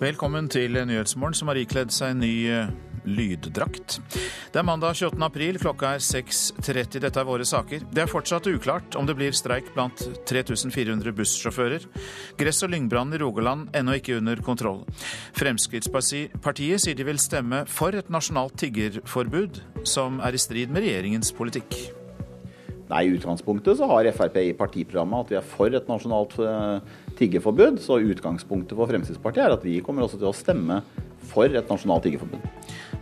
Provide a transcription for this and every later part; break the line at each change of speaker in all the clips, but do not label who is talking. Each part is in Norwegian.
Velkommen til Nyhetsmorgen, som har ikledd seg en ny eh, lyddrakt. Det er mandag 28. april, klokka er 6.30. Dette er våre saker. Det er fortsatt uklart om det blir streik blant 3400 bussjåfører. Gress- og lyngbrannen i Rogaland ennå ikke under kontroll. Fremskrittspartiet sier de vil stemme for et nasjonalt tiggerforbud, som er i strid med regjeringens politikk.
Nei, I utgangspunktet så har Frp i partiprogrammet at vi er for et nasjonalt tiggeforbud. Så utgangspunktet for Fremskrittspartiet er at vi kommer også til å stemme for et nasjonalt tiggeforbud.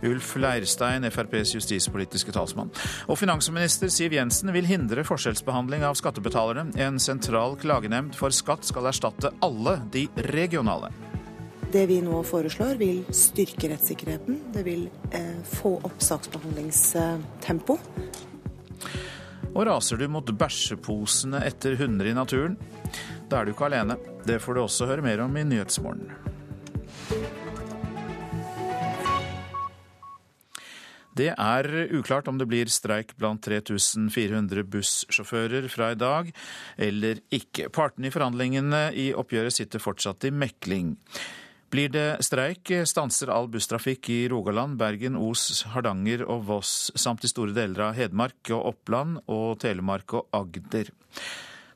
Ulf Leirstein, FrPs justispolitiske talsmann. Og finansminister Siv Jensen vil hindre forskjellsbehandling av skattebetalere. En sentral klagenemnd for skatt skal erstatte alle de regionale.
Det vi nå foreslår vil styrke rettssikkerheten. Det vil eh, få opp saksbehandlingstempo.
Og raser du mot bæsjeposene etter hunder i naturen? Da er du ikke alene. Det får du også høre mer om i Nyhetsmorgen. Det er uklart om det blir streik blant 3400 bussjåfører fra i dag eller ikke. Partene i forhandlingene i oppgjøret sitter fortsatt i mekling. Blir det streik, stanser all busstrafikk i Rogaland, Bergen, Os, Hardanger og Voss, samt i store deler av Hedmark og Oppland og Telemark og Agder.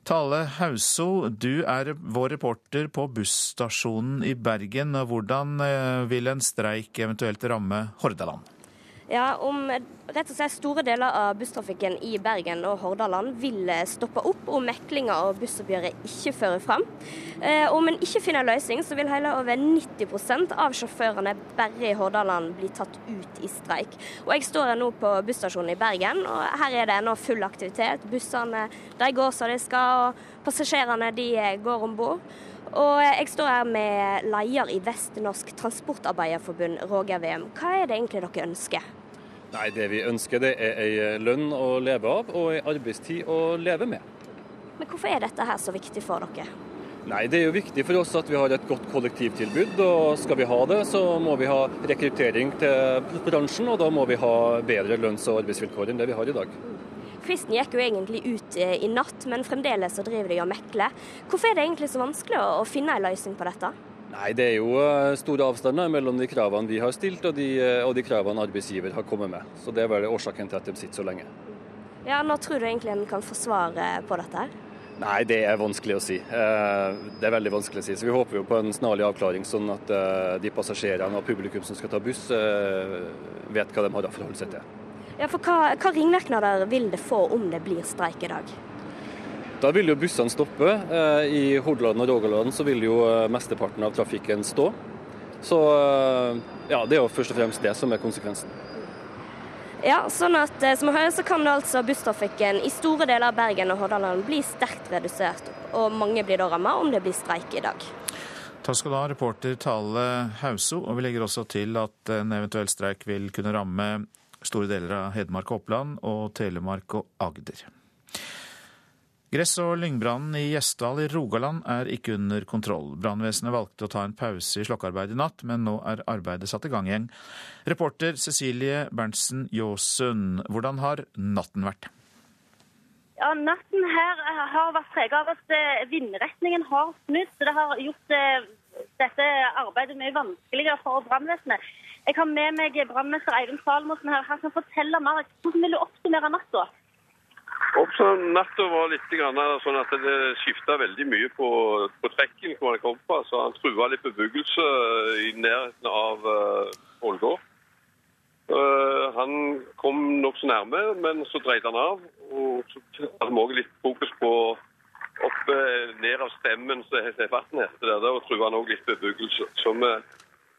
Tale Hauso, du er vår reporter på busstasjonen i Bergen. Hvordan eh, vil en streik eventuelt ramme Hordaland?
Ja, om rett og slett store deler av busstrafikken i Bergen og Hordaland vil stoppe opp om meklinga og bussoppgjøret ikke fører fram. Eh, om en ikke finner løsning, så vil hele over 90% av sjåførene bare i Hordaland bli tatt ut i streik. Og Jeg står her nå på busstasjonen i Bergen, og her er det ennå full aktivitet. Bussene de går som de skal, og passasjerene de går om bord. Og jeg står her med leder i Vest-Norsk Transportarbeiderforbund, Roger Wem. Hva er det egentlig dere ønsker?
Nei, Det vi ønsker det er ei lønn å leve av og ei arbeidstid å leve med.
Men hvorfor er dette her så viktig for dere?
Nei, Det er jo viktig for oss at vi har et godt kollektivtilbud. og Skal vi ha det, så må vi ha rekruttering til bransjen, og da må vi ha bedre lønns- og arbeidsvilkår enn det vi har i dag.
Fristen gikk jo egentlig ut eh, i natt, men fremdeles så driver de og mekler. Hvorfor er det egentlig så vanskelig å finne en løsning på dette?
Nei, Det er jo eh, store avstander mellom de kravene vi har stilt og de, eh, og de kravene arbeidsgiver har kommet med. Så Det er vel årsaken til at de sitter så lenge.
Ja, Når tror du egentlig en kan få svar på dette? her?
Nei, det er vanskelig å si. Det er veldig vanskelig å si. Så Vi håper jo på en snarlig avklaring, sånn at de passasjerene og publikum som skal ta buss, vet hva de har å forholde seg til.
Ja, for Hva, hva ringvirkninger vil det få om det blir streik i dag?
Da vil jo bussene stoppe. Eh, I Hordaland og Rogaland så vil jo eh, mesteparten av trafikken stå. Så eh, ja, det er jo først og fremst det som er konsekvensen.
Ja, sånn at som vi hører så kan altså busstrafikken i store deler av Bergen og Hordaland bli sterkt redusert, og mange blir da rammet om det blir streik i dag.
Takk skal du ha, reporter Tale Hauso. Og vi legger også til at en eventuell streik vil kunne ramme store deler av Hedmark og Oppland og Telemark og Agder. Gress- og lyngbrannen i Gjesdal i Rogaland er ikke under kontroll. Brannvesenet valgte å ta en pause i slokkearbeidet i natt, men nå er arbeidet satt i gang igjen. Reporter Cecilie Berntsen Jåsund, hvordan har natten vært?
Ja, Natten her har vært preget av at eh, vindretningen har snudd. så Det har gjort eh, dette arbeidet mye vanskeligere for brannvesenet. Jeg har med meg brannmester Eivind Salmosen her. Han kan fortelle mer. Hvordan vil du oppsummere natta?
Natta var litt sånn at det skifta veldig mye på, på trekken hvor han kom fra. Så han trua litt bebyggelse i nærheten av uh, Ålgård. Uh, han kom nokså nærme, men så dreide han av. Og så hadde vi òg litt fokus på opp ned av stemmen, farten heter det. Og trua han òg litt bebyggelse. Så vi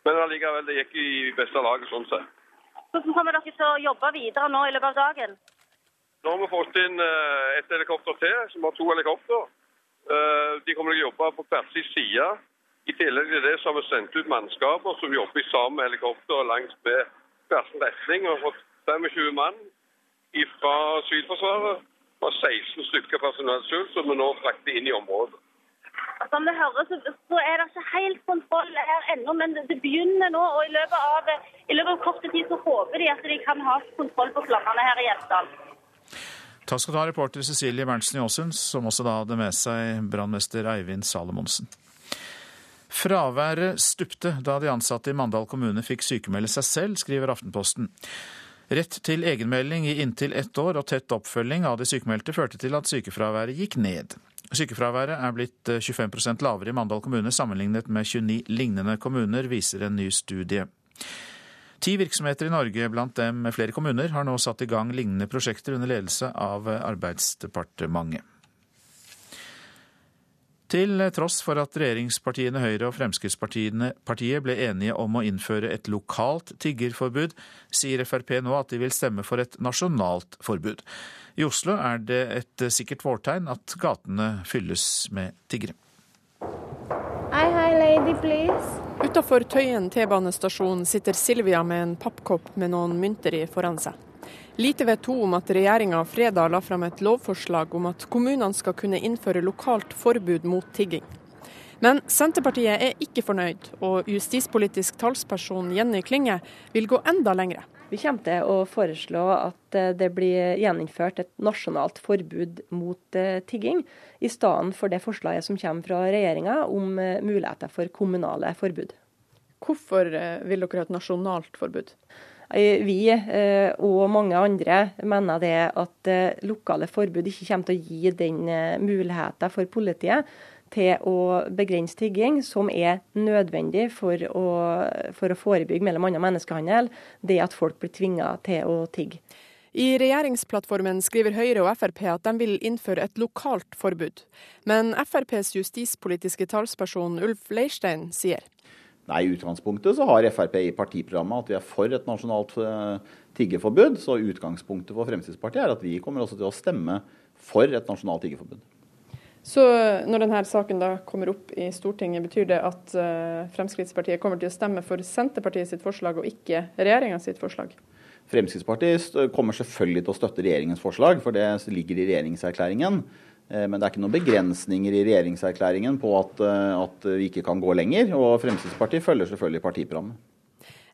men allikevel, det gikk i beste laget sånn sett.
Hvordan kommer dere til å jobbe videre nå i løpet av dagen?
Nå har vi fått inn eh, et helikopter til, som har to helikopter. Eh, de kommer til å jobbe på hver sin side. I tillegg til det så har vi sendt ut mannskaper som jobber i sammen med helikopter langs med hver sin retning. Har fått 25 mann fra Sydforsvaret og 16 stykker personell selv, som vi nå frakter inn i området.
Som det høres, så er det ikke helt kontroll her ennå, men det begynner nå. og I løpet av, i av kort tid så håper de at de kan ha kontroll på flammene her i Gjesdal.
Takk skal du ha, reporter Cecilie Berntsen Jåsund, som også da hadde med seg brannmester Eivind Salomonsen. Fraværet stupte da de ansatte i Mandal kommune fikk sykemelde seg selv, skriver Aftenposten. Rett til egenmelding i inntil ett år og tett oppfølging av de sykemeldte førte til at sykefraværet gikk ned. Sykefraværet er blitt 25% lavere i Mandal kommune sammenlignet med 29 lignende kommuner, viser en ny studie. Ti virksomheter i Norge, blant dem flere kommuner, har nå satt i gang lignende prosjekter under ledelse av Arbeidsdepartementet. Til tross for at regjeringspartiene Høyre og Fremskrittspartiet ble enige om å innføre et lokalt tiggerforbud, sier Frp nå at de vil stemme for et nasjonalt forbud. I Oslo er det et sikkert vårtegn at gatene fylles med tiggere.
Hei, hei, lady, please.
Utafor Tøyen T-banestasjon sitter Silvia med en pappkopp med noen mynter i foran seg. Lite vet hun om at regjeringa fredag la fram et lovforslag om at kommunene skal kunne innføre lokalt forbud mot tigging. Men Senterpartiet er ikke fornøyd, og justispolitisk talsperson Jenny Klinge vil gå enda lengre.
Vi kommer til å foreslå at eh, det blir gjeninnført et nasjonalt forbud mot eh, tigging, i stedet for det forslaget som kommer fra regjeringa om eh, muligheter for kommunale forbud.
Hvorfor vil dere ha et nasjonalt forbud?
Vi og mange andre mener det at lokale forbud ikke kommer til å gi den muligheten for politiet til å begrense tigging, som er nødvendig for å, for å forebygge annet menneskehandel, det at folk blir tvinga til å tigge.
I regjeringsplattformen skriver Høyre og Frp at de vil innføre et lokalt forbud. Men FrPs justispolitiske talsperson Ulf Leirstein sier
Nei, I utgangspunktet så har Frp i partiprogrammet at vi er for et nasjonalt eh, tiggeforbud. Så utgangspunktet for Fremskrittspartiet er at vi kommer også til å stemme for et nasjonalt tiggeforbud.
Så når denne saken da kommer opp i Stortinget, betyr det at uh, Fremskrittspartiet kommer til å stemme for Senterpartiet sitt forslag og ikke regjeringa sitt forslag?
Fremskrittspartiet kommer selvfølgelig til å støtte regjeringens forslag, for det ligger i regjeringserklæringen. Eh, men det er ikke noen begrensninger i regjeringserklæringen på at, eh, at vi ikke kan gå lenger. Og Fremskrittspartiet følger selvfølgelig partiprogrammet.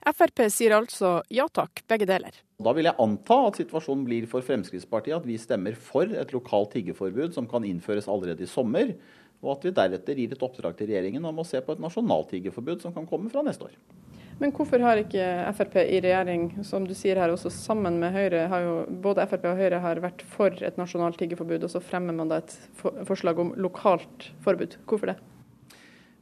Frp sier altså ja takk, begge deler.
Da vil jeg anta at situasjonen blir for Fremskrittspartiet at vi stemmer for et lokalt tiggeforbud som kan innføres allerede i sommer, og at vi deretter gir et oppdrag til regjeringen om å se på et nasjonalt tiggeforbud som kan komme fra neste år.
Men hvorfor har ikke Frp i regjering, som du sier her, også sammen med Høyre, har jo både Frp og Høyre har vært for et nasjonalt tiggeforbud, og så fremmer man da et forslag om lokalt forbud. Hvorfor det?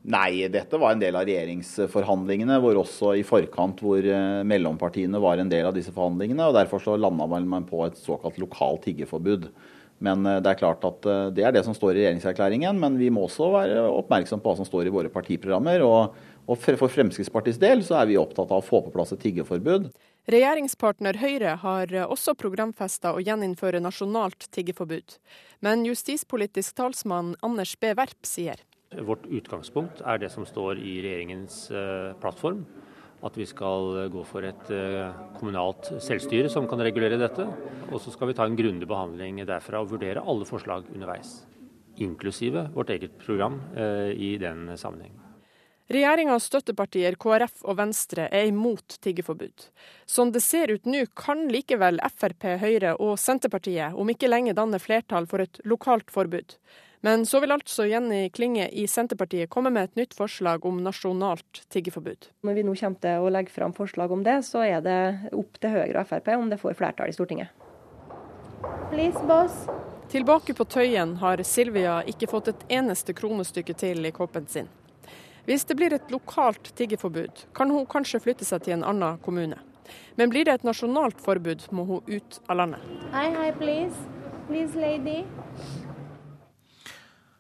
Nei, dette var en del av regjeringsforhandlingene, hvor også i forkant hvor eh, mellompartiene var en del av disse forhandlingene. og Derfor så landa man på et såkalt lokalt tiggeforbud. Men eh, det er klart at eh, det er det som står i regjeringserklæringen. Men vi må også være oppmerksom på hva som står i våre partiprogrammer. Og, og for Fremskrittspartiets del så er vi opptatt av å få på plass et tiggeforbud.
Regjeringspartner Høyre har også programfesta å gjeninnføre nasjonalt tiggeforbud. Men justispolitisk talsmann Anders B. Werp sier
Vårt utgangspunkt er det som står i regjeringens eh, plattform. At vi skal gå for et eh, kommunalt selvstyre som kan regulere dette. Og så skal vi ta en grundig behandling derfra og vurdere alle forslag underveis. Inklusive vårt eget program eh, i den sammenheng.
Regjeringas støttepartier KrF og Venstre er imot tiggeforbud. Som det ser ut nå, kan likevel Frp, Høyre og Senterpartiet om ikke lenge danne flertall for et lokalt forbud. Men så vil altså Jenny Klinge i Senterpartiet komme med et nytt forslag om nasjonalt tiggeforbud.
Når vi nå kommer til å legge fram forslag om det, så er det opp til Høyre og Frp om det får flertall i Stortinget.
Please, boss.
Tilbake på Tøyen har Silvia ikke fått et eneste kronestykke til i koppen sin. Hvis det blir et lokalt tiggeforbud, kan hun kanskje flytte seg til en annen kommune. Men blir det et nasjonalt forbud, må hun ut av landet.
Hi, hi, please. Please, lady.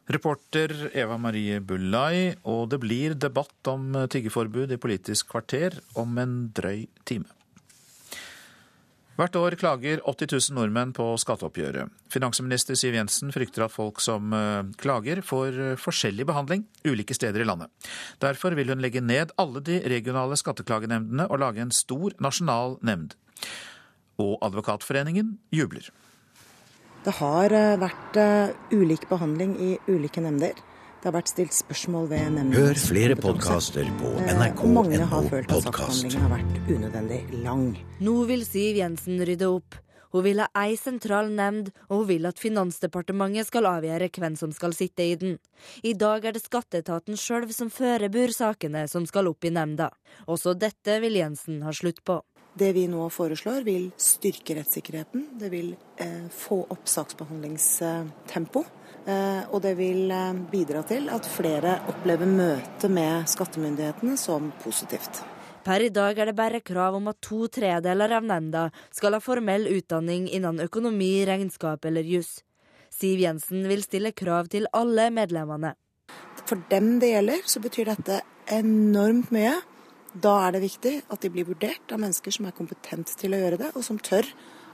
Reporter Eva Marie Bullai, og det blir debatt om tiggeforbud i Politisk kvarter om en drøy time. Hvert år klager 80 000 nordmenn på skatteoppgjøret. Finansminister Siv Jensen frykter at folk som eh, klager, får forskjellig behandling ulike steder i landet. Derfor vil hun legge ned alle de regionale skatteklagenemndene og lage en stor nasjonal nemnd. Og Advokatforeningen jubler.
Det har eh, vært eh, ulik behandling i ulike nemnder. Det har vært stilt spørsmål ved nemndens
Hør flere podkaster på nrk.no
podkast. Mange har følt at saksbehandlingen har vært unødvendig lang.
Nå vil Siv Jensen rydde opp, Hun vil ha ei sentral nemnd, og hun vil at Finansdepartementet skal avgjøre hvem som skal sitte i den. I dag er det skatteetaten sjøl som forebur sakene som skal opp i nemnda. Også dette vil Jensen ha slutt på.
Det vi nå foreslår vil styrke rettssikkerheten. Det vil eh, få opp saksbehandlingstempo. Eh, og det vil eh, bidra til at flere opplever møtet med skattemyndighetene som positivt.
Per i dag er det bare krav om at to tredeler av nemnda skal ha formell utdanning innen økonomi, regnskap eller juss. Siv Jensen vil stille krav til alle medlemmene.
For dem det gjelder, så betyr dette enormt mye. Da er det viktig at de blir vurdert av mennesker som er kompetent til å gjøre det, og som tør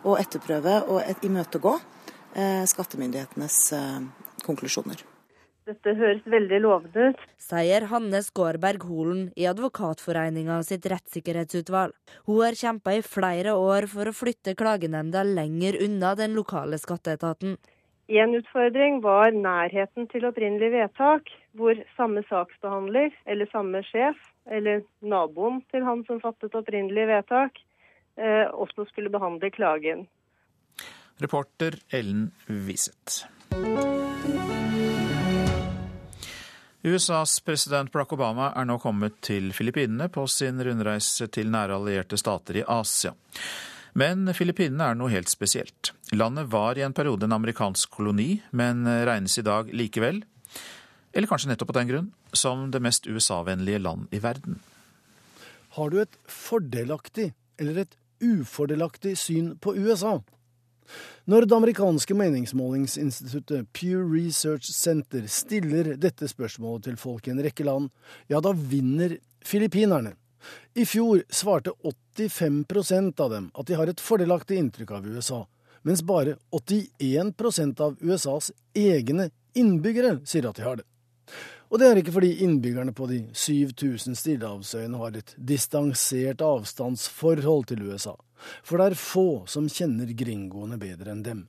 å etterprøve og imøtegå eh, skattemyndighetenes eh, konklusjoner.
Dette høres veldig lovende ut.
Sier Hanne Skårberg Holen i Advokatforeninga sitt rettssikkerhetsutvalg. Hun har kjempa i flere år for å flytte klagenemnda lenger unna den lokale skatteetaten.
En utfordring var nærheten til opprinnelig vedtak, hvor samme saksbehandler eller samme sjef eller naboen til han som fattet opprinnelig vedtak, eh, også skulle behandle klagen.
Reporter Ellen Wiseth. USAs president Barack Obama er nå kommet til Filippinene på sin rundreise til nære allierte stater i Asia. Men Filippinene er noe helt spesielt. Landet var i en periode en amerikansk koloni, men regnes i dag likevel, eller kanskje nettopp av den grunn, som det mest USA-vennlige land i verden.
Har du et fordelaktig eller et ufordelaktig syn på USA? Når det amerikanske meningsmålingsinstituttet Pew Research Center stiller dette spørsmålet til folk i en rekke land, ja, da vinner filippinerne. I fjor svarte 85% av dem at de har et fordelaktig inntrykk av USA, mens bare 81% av USAs egne innbyggere sier at de har det. Og det er ikke fordi innbyggerne på de 7000 stillehavsøyene har et distansert avstandsforhold til USA for det er få som kjenner gringoene bedre enn dem.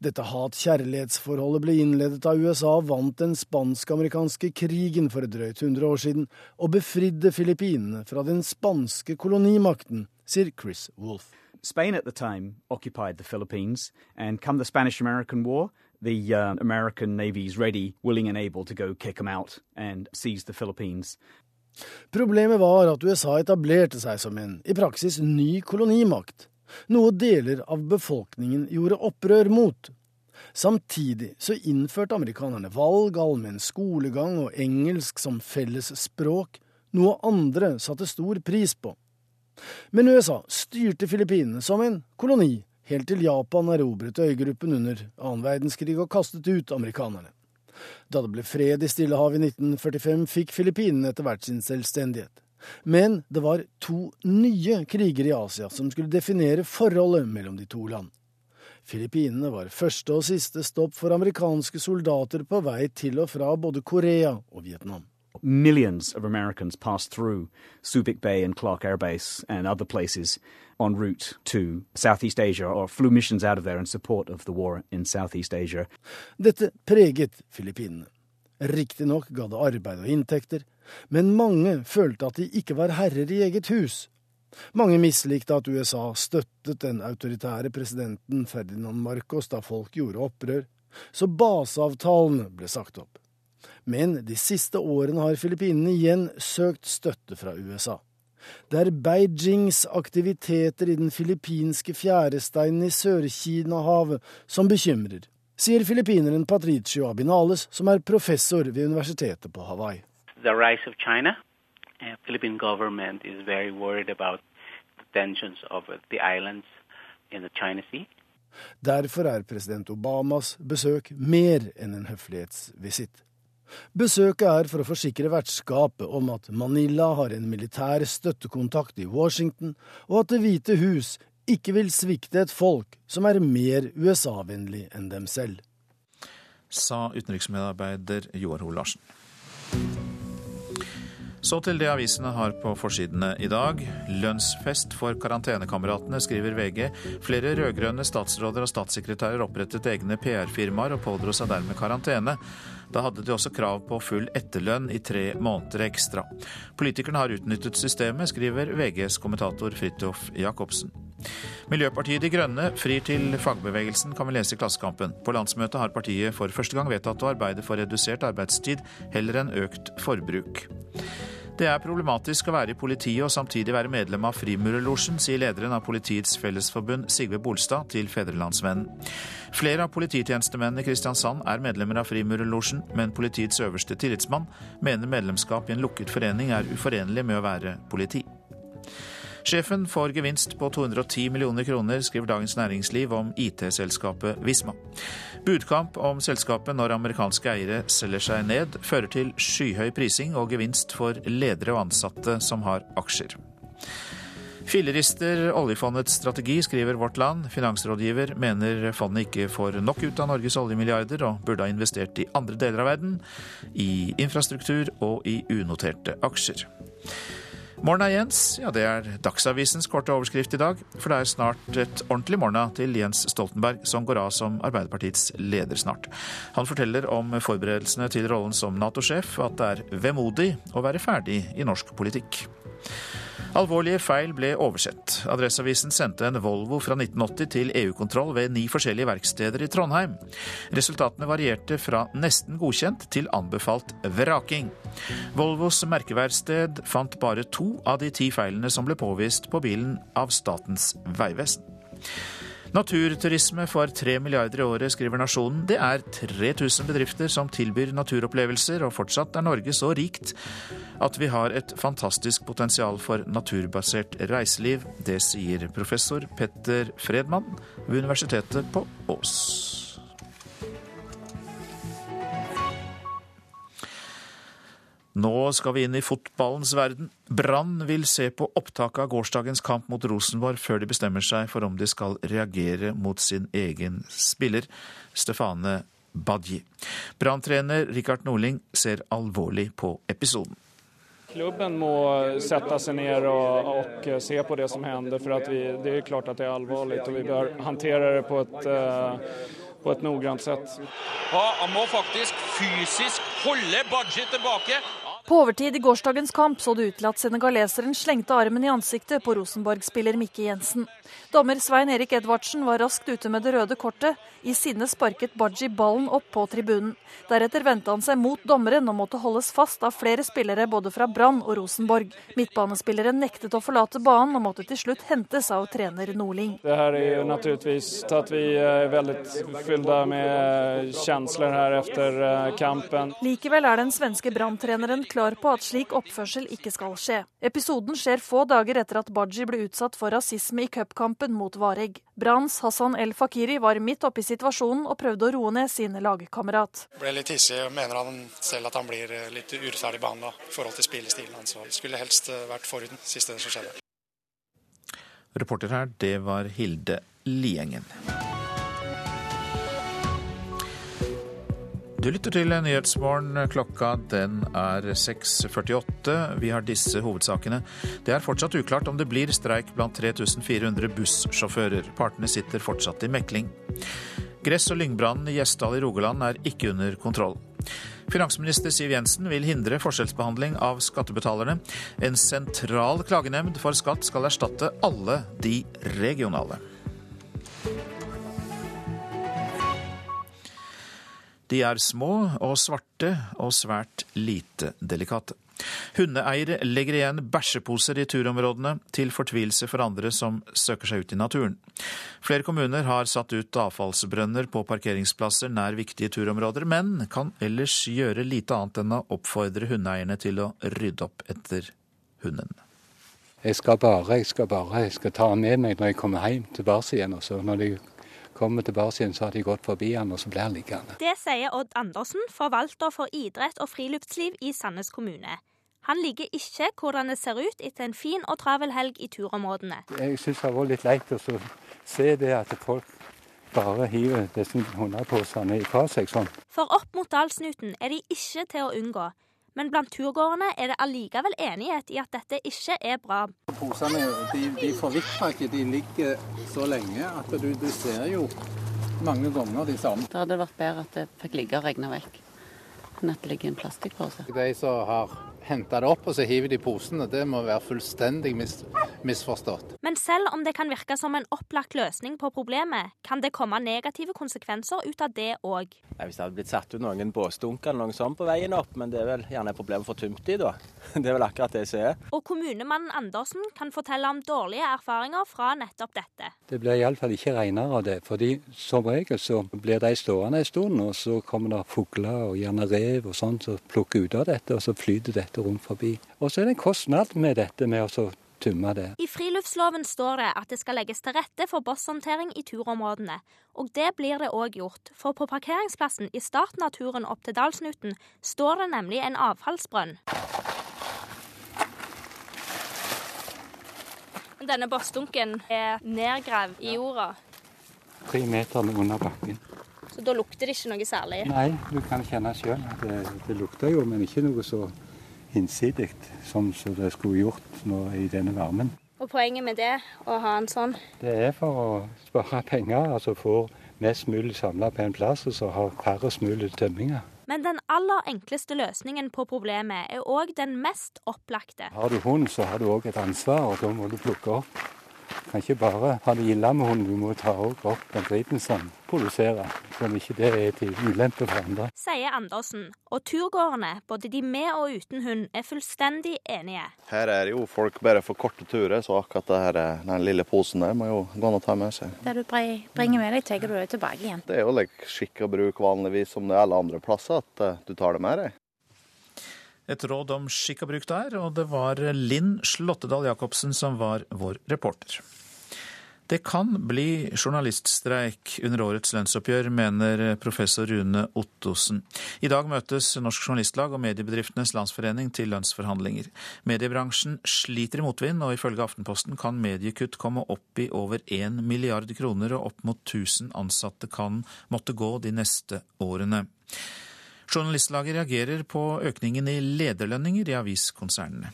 Dette hat-kjærlighetsforholdet ble innledet da USA vant den spansk-amerikanske krigen for drøyt 100 år siden og befridde Filippinene fra den spanske kolonimakten, sier Chris Wolff.
Spain at the time occupied the Philippines, and come the Spanish American War, the uh, American Navy's ready, willing and able to go kick them out and seize the Philippines.
Problemet var at USA etablerte seg som en, i praksis, ny kolonimakt, noe deler av befolkningen gjorde opprør mot. Samtidig så innførte amerikanerne valg, allmenn skolegang og engelsk som felles språk, noe andre satte stor pris på. Men USA styrte Filippinene som en koloni, helt til Japan erobret øygruppen under annen verdenskrig og kastet ut amerikanerne. Da det ble fred i Stillehavet i 1945, fikk Filippinene etter hvert sin selvstendighet. Men det var to nye kriger i Asia som skulle definere forholdet mellom de to land. Filippinene var første og siste stopp for amerikanske soldater på vei til og fra både Korea og Vietnam.
Millions of Americans passed through Subic Bay and Clark Air Base and other places en route to Southeast Asia, or flew missions out of there in support of the war in Southeast Asia.
Dette preget Filippinene. Riktignok ga det arbeid og inntekter, men mange følte at de ikke var herrer i eget hus. Mange mislikte at USA støttet den autoritære presidenten Ferdinand Marcos da folk gjorde opprør, så baseavtalene ble sagt opp. Men de siste årene har Filippinene igjen søkt støtte fra USA. Det er Beijings aktiviteter i den filippinske fjæresteinen i Sør-Kina-havet som bekymrer, sier filippineren Patricio Abinales, som er professor ved universitetet på Hawaii.
The rise of China, Philippine government is very worried about tensions of the islands in the China Sea.
Derfor er president Obamas besøk mer enn en høflighetsvisitt. Besøket er for å forsikre vertskapet om at Manila har en militær støttekontakt i Washington, og at Det hvite hus ikke vil svikte et folk som er mer USA-vennlig enn dem selv.
Sa utenriksmedarbeider Joar Hoel Larsen. Så til det avisene har på forsidene i dag. Lønnsfest for karantenekameratene, skriver VG. Flere rød-grønne statsråder og statssekretærer opprettet egne PR-firmaer og pådro seg dermed karantene. Da hadde de også krav på full etterlønn i tre måneder ekstra. Politikerne har utnyttet systemet, skriver VGs kommentator Fridtjof Jacobsen. Miljøpartiet De Grønne frir til fagbevegelsen, kan vi lese i Klassekampen. På landsmøtet har partiet for første gang vedtatt å arbeide for redusert arbeidstid heller enn økt forbruk. Det er problematisk å være i politiet og samtidig være medlem av Frimurerlosjen, sier lederen av Politiets Fellesforbund Sigve Bolstad til Fedrelandsvennen. Flere av polititjenestemennene i Kristiansand er medlemmer av Frimurerlosjen, men politiets øverste tillitsmann mener medlemskap i en lukket forening er uforenlig med å være politi. Sjefen får gevinst på 210 millioner kroner, skriver Dagens Næringsliv om IT-selskapet Visma. Budkamp om selskapet når amerikanske eiere selger seg ned, fører til skyhøy prising og gevinst for ledere og ansatte som har aksjer. Fillerister oljefondets strategi, skriver Vårt Land. Finansrådgiver mener fondet ikke får nok ut av Norges oljemilliarder, og burde ha investert i andre deler av verden, i infrastruktur og i unoterte aksjer. Morna, Jens. Ja, det er Dagsavisens korte overskrift i dag. For det er snart et ordentlig morna til Jens Stoltenberg, som går av som Arbeiderpartiets leder snart. Han forteller om forberedelsene til rollen som Nato-sjef, at det er vemodig å være ferdig i norsk politikk. Alvorlige feil ble oversett. Adresseavisen sendte en Volvo fra 1980 til EU-kontroll ved ni forskjellige verksteder i Trondheim. Resultatene varierte fra nesten godkjent til anbefalt vraking. Volvos merkeverksted fant bare to av de ti feilene som ble påvist på bilen av Statens vegvesen. Naturturisme for tre milliarder i året, skriver Nasjonen. Det er 3000 bedrifter som tilbyr naturopplevelser, og fortsatt er Norge så rikt at vi har et fantastisk potensial for naturbasert reiseliv. Det sier professor Petter Fredmann ved Universitetet på Ås. Nå skal vi inn i fotballens verden. Brann vil se på opptaket av gårsdagens kamp mot Rosenborg før de bestemmer seg for om de skal reagere mot sin egen spiller, Stefane Badji. Brann-trener Rikard Norling ser alvorlig på episoden.
Klubben må sette seg ned og, og, se på det som hender. for vi, Det er klart at det er alvorlig, og vi bør håndtere det på et, uh, på et noggrant sett.
Ja, han må faktisk fysisk holde Badji tilbake.
På overtid i gårsdagens kamp så det ut til at senegaleseren slengte armen i ansiktet på Rosenborg-spiller Mikke Jensen. Dommer Svein Erik Edvardsen var raskt ute med det røde kortet. I sinne sparket Baji ballen opp på tribunen. Deretter vendte han seg mot dommeren og måtte holdes fast av flere spillere både fra Brann og Rosenborg. Midtbanespilleren nektet å forlate banen og måtte til slutt hentes av trener Norling.
Det her er jo naturligvis at vi er veldig fylt med følelser her etter eh, kampen.
Likevel er den svenske Brann-treneren klar på at slik oppførsel ikke skal skje. Episoden skjer få dager etter at Baji ble utsatt for rasisme i cupkampen mot Vareg. Branns Hassan El Fakiri var midt oppe i situasjonen og prøvde å roe ned sin lagkamerat.
Ble litt hissig og mener han selv at han blir eh, litt urettferdig behandla i forhold til spillestilen hans. Skulle helst eh, vært foruten siste det som skjedde.
Reporter her, det var Hilde Liengen. Du lytter til Nyhetsmorgen. Klokka den er 6.48. Vi har disse hovedsakene. Det er fortsatt uklart om det blir streik blant 3400 bussjåfører. Partene sitter fortsatt i mekling. Gress- og lyngbrannen i Gjesdal i Rogaland er ikke under kontroll. Finansminister Siv Jensen vil hindre forskjellsbehandling av skattebetalerne. En sentral klagenemnd for skatt skal erstatte alle de regionale. De er små og svarte og svært lite delikate. Hundeeiere legger igjen bæsjeposer i turområdene, til fortvilelse for andre som søker seg ut i naturen. Flere kommuner har satt ut avfallsbrønner på parkeringsplasser nær viktige turområder, men kan ellers gjøre lite annet enn å oppfordre hundeeierne til å rydde opp etter hunden.
Jeg skal bare, jeg skal bare, jeg skal ta den med meg når jeg kommer hjem tilbake igjen. Og så når de kommer tilbake igjen, så har de gått forbi han, og så blir han liggende.
Det sier Odd Andersen, forvalter for idrett og friluftsliv i Sandnes kommune. Han liker ikke hvordan det ser ut etter en fin og travel helg i turområdene.
Jeg syns det var litt leit å se det at folk bare hiver disse hundeposene fra seg sånn.
For opp mot Dalsnuten er de ikke til å unngå. Men blant turgåerene er det allikevel enighet i at dette ikke er bra.
Posene de, de forvitrer ikke, de ligger så lenge at du, du ser jo mange ganger de samme.
Det hadde vært bedre at det fikk ligge og regne vekk, enn at det ligger en plastpose.
De som har
henter det opp og så hiver det i posen. og Det må være fullstendig mis misforstått.
Men selv om det kan virke som en opplagt løsning på problemet, kan det komme negative konsekvenser ut av det òg.
Hvis det hadde blitt satt ut noen båsdunker eller noe sånt på veien opp, men det er vel gjerne et problem for Tumti tømt da. Det er vel akkurat det som er.
Og kommunemannen Andersen kan fortelle om dårlige erfaringer fra nettopp dette.
Det blir iallfall ikke renere av det. fordi som regel så blir de stående en stund, og så kommer det fugler og gjerne rev og sånt som plukker ut av dette, og så flyter dette rundt forbi. Og så er det en kostnad med dette med å tømme det.
I friluftsloven står det at det skal legges til rette for bosshåndtering i turområdene. Og det blir det òg gjort, for på parkeringsplassen i starten av turen opp til Dalsnuten står det nemlig en avfallsbrønn. Denne bossdunken er nedgravd i jorda,
Tre meter under bakken.
så da lukter det ikke noe særlig.
Nei, du kan kjenne sjøl det, det lukter jo, men ikke noe så hinsidig som som det skulle gjort nå i denne varmen.
Og poenget med det, å ha en sånn
Det er for å spare penger, altså få mest mulig samla på en plass, og så ha færrest mulig tømminger.
Men den aller enkleste løsningen på problemet er òg den mest opplagte.
Har du hund, så har du òg et ansvar, og da må du plukke opp. Du kan ikke bare ha det ille med hunden, du må ta òg opp den driten som produserer, som ikke det er til ulempe for andre.
Sier Andersen, og turgåerene, både de med og uten hund, er fullstendig enige.
Her er jo folk bare for korte turer, så akkurat det her, den lille posen der må jo gå an å ta med seg.
Det du bringer med deg, tar du det tilbake igjen.
Det er jo like skikk og bruk vanligvis som det er alle andre plasser, at eh, du tar det med deg.
Et råd om skikk og bruk der, og det var Linn Slottedal Jacobsen som var vår reporter. Det kan bli journaliststreik under årets lønnsoppgjør, mener professor Rune Ottosen. I dag møtes Norsk Journalistlag og Mediebedriftenes Landsforening til lønnsforhandlinger. Mediebransjen sliter i motvind, og ifølge Aftenposten kan mediekutt komme opp i over 1 milliard kroner, og opp mot 1000 ansatte kan måtte gå de neste årene. Journalistlaget reagerer på økningen i lederlønninger i aviskonsernene.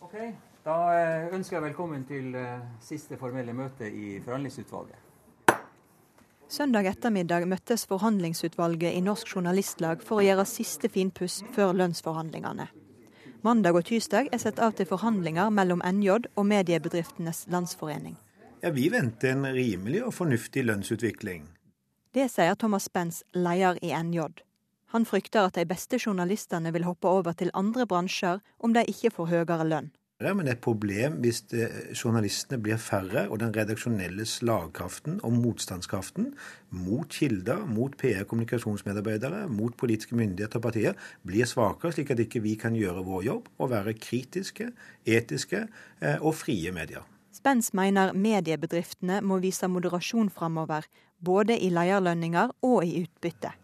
Ok, Da eh, ønsker jeg velkommen til eh, siste formelle møte i forhandlingsutvalget.
Søndag ettermiddag møttes forhandlingsutvalget i Norsk Journalistlag for å gjøre siste finpuss før lønnsforhandlingene. Mandag og tirsdag er satt av til forhandlinger mellom NJ og Mediebedriftenes Landsforening.
Ja, Vi venter en rimelig og fornuftig lønnsutvikling.
Det sier Thomas Spence, leder i NJ. Han frykter at de beste journalistene vil hoppe over til andre bransjer om de ikke får høyere lønn.
Men det er et problem hvis eh, journalistene blir færre, og den redaksjonelle slagkraften og motstandskraften mot kilder, mot PR- kommunikasjonsmedarbeidere, mot politiske myndigheter og partier blir svakere, slik at ikke vi kan gjøre vår jobb og være kritiske, etiske eh, og frie medier.
Spence mener mediebedriftene må vise moderasjon framover, både i lederlønninger og i utbytte.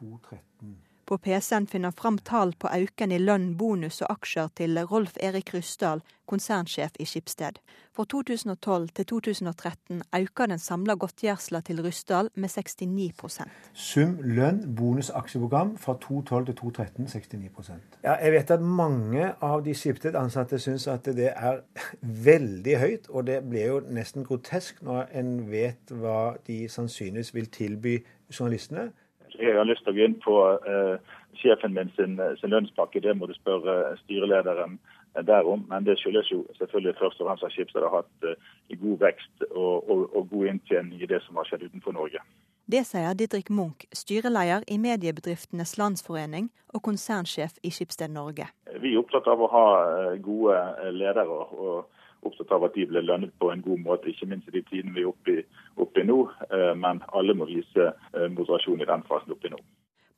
2.13.
På PC-en finner fram tall på auken i lønn, bonus og aksjer til Rolf Erik Ryssdal, konsernsjef i Skipsted. Fra 2012 til 2013 øker den samla godtgjørelsen til Ryssdal med 69
Sum lønn, bonus, aksjeprogram fra 2012 til 2013 69% Ja, Jeg vet at mange av de Skipsted-ansatte syns at det er veldig høyt, og det blir jo nesten grotesk når en vet hva de sannsynligvis vil tilby journalistene.
Jeg har lyst til å gå inn på eh, sjefen min sin, sin lønnspakke. Det må du spørre styrelederen eh, derom. Men det skyldes jo selvfølgelig først og fremst at Schibsted har hatt eh, god vekst og, og, og god inntjening i det som har skjedd utenfor Norge.
Det sier Didrik Munch, styreleder i Mediebedriftenes Landsforening og konsernsjef i Skipsted Norge.
Vi er opptatt av å ha eh, gode eh, ledere. og opptatt av at de blir lønnet på en god måte, ikke minst i de tidene vi er oppe i, oppe i nå. Eh, Men alle må vise eh, moderasjon i den fasen oppe i nå.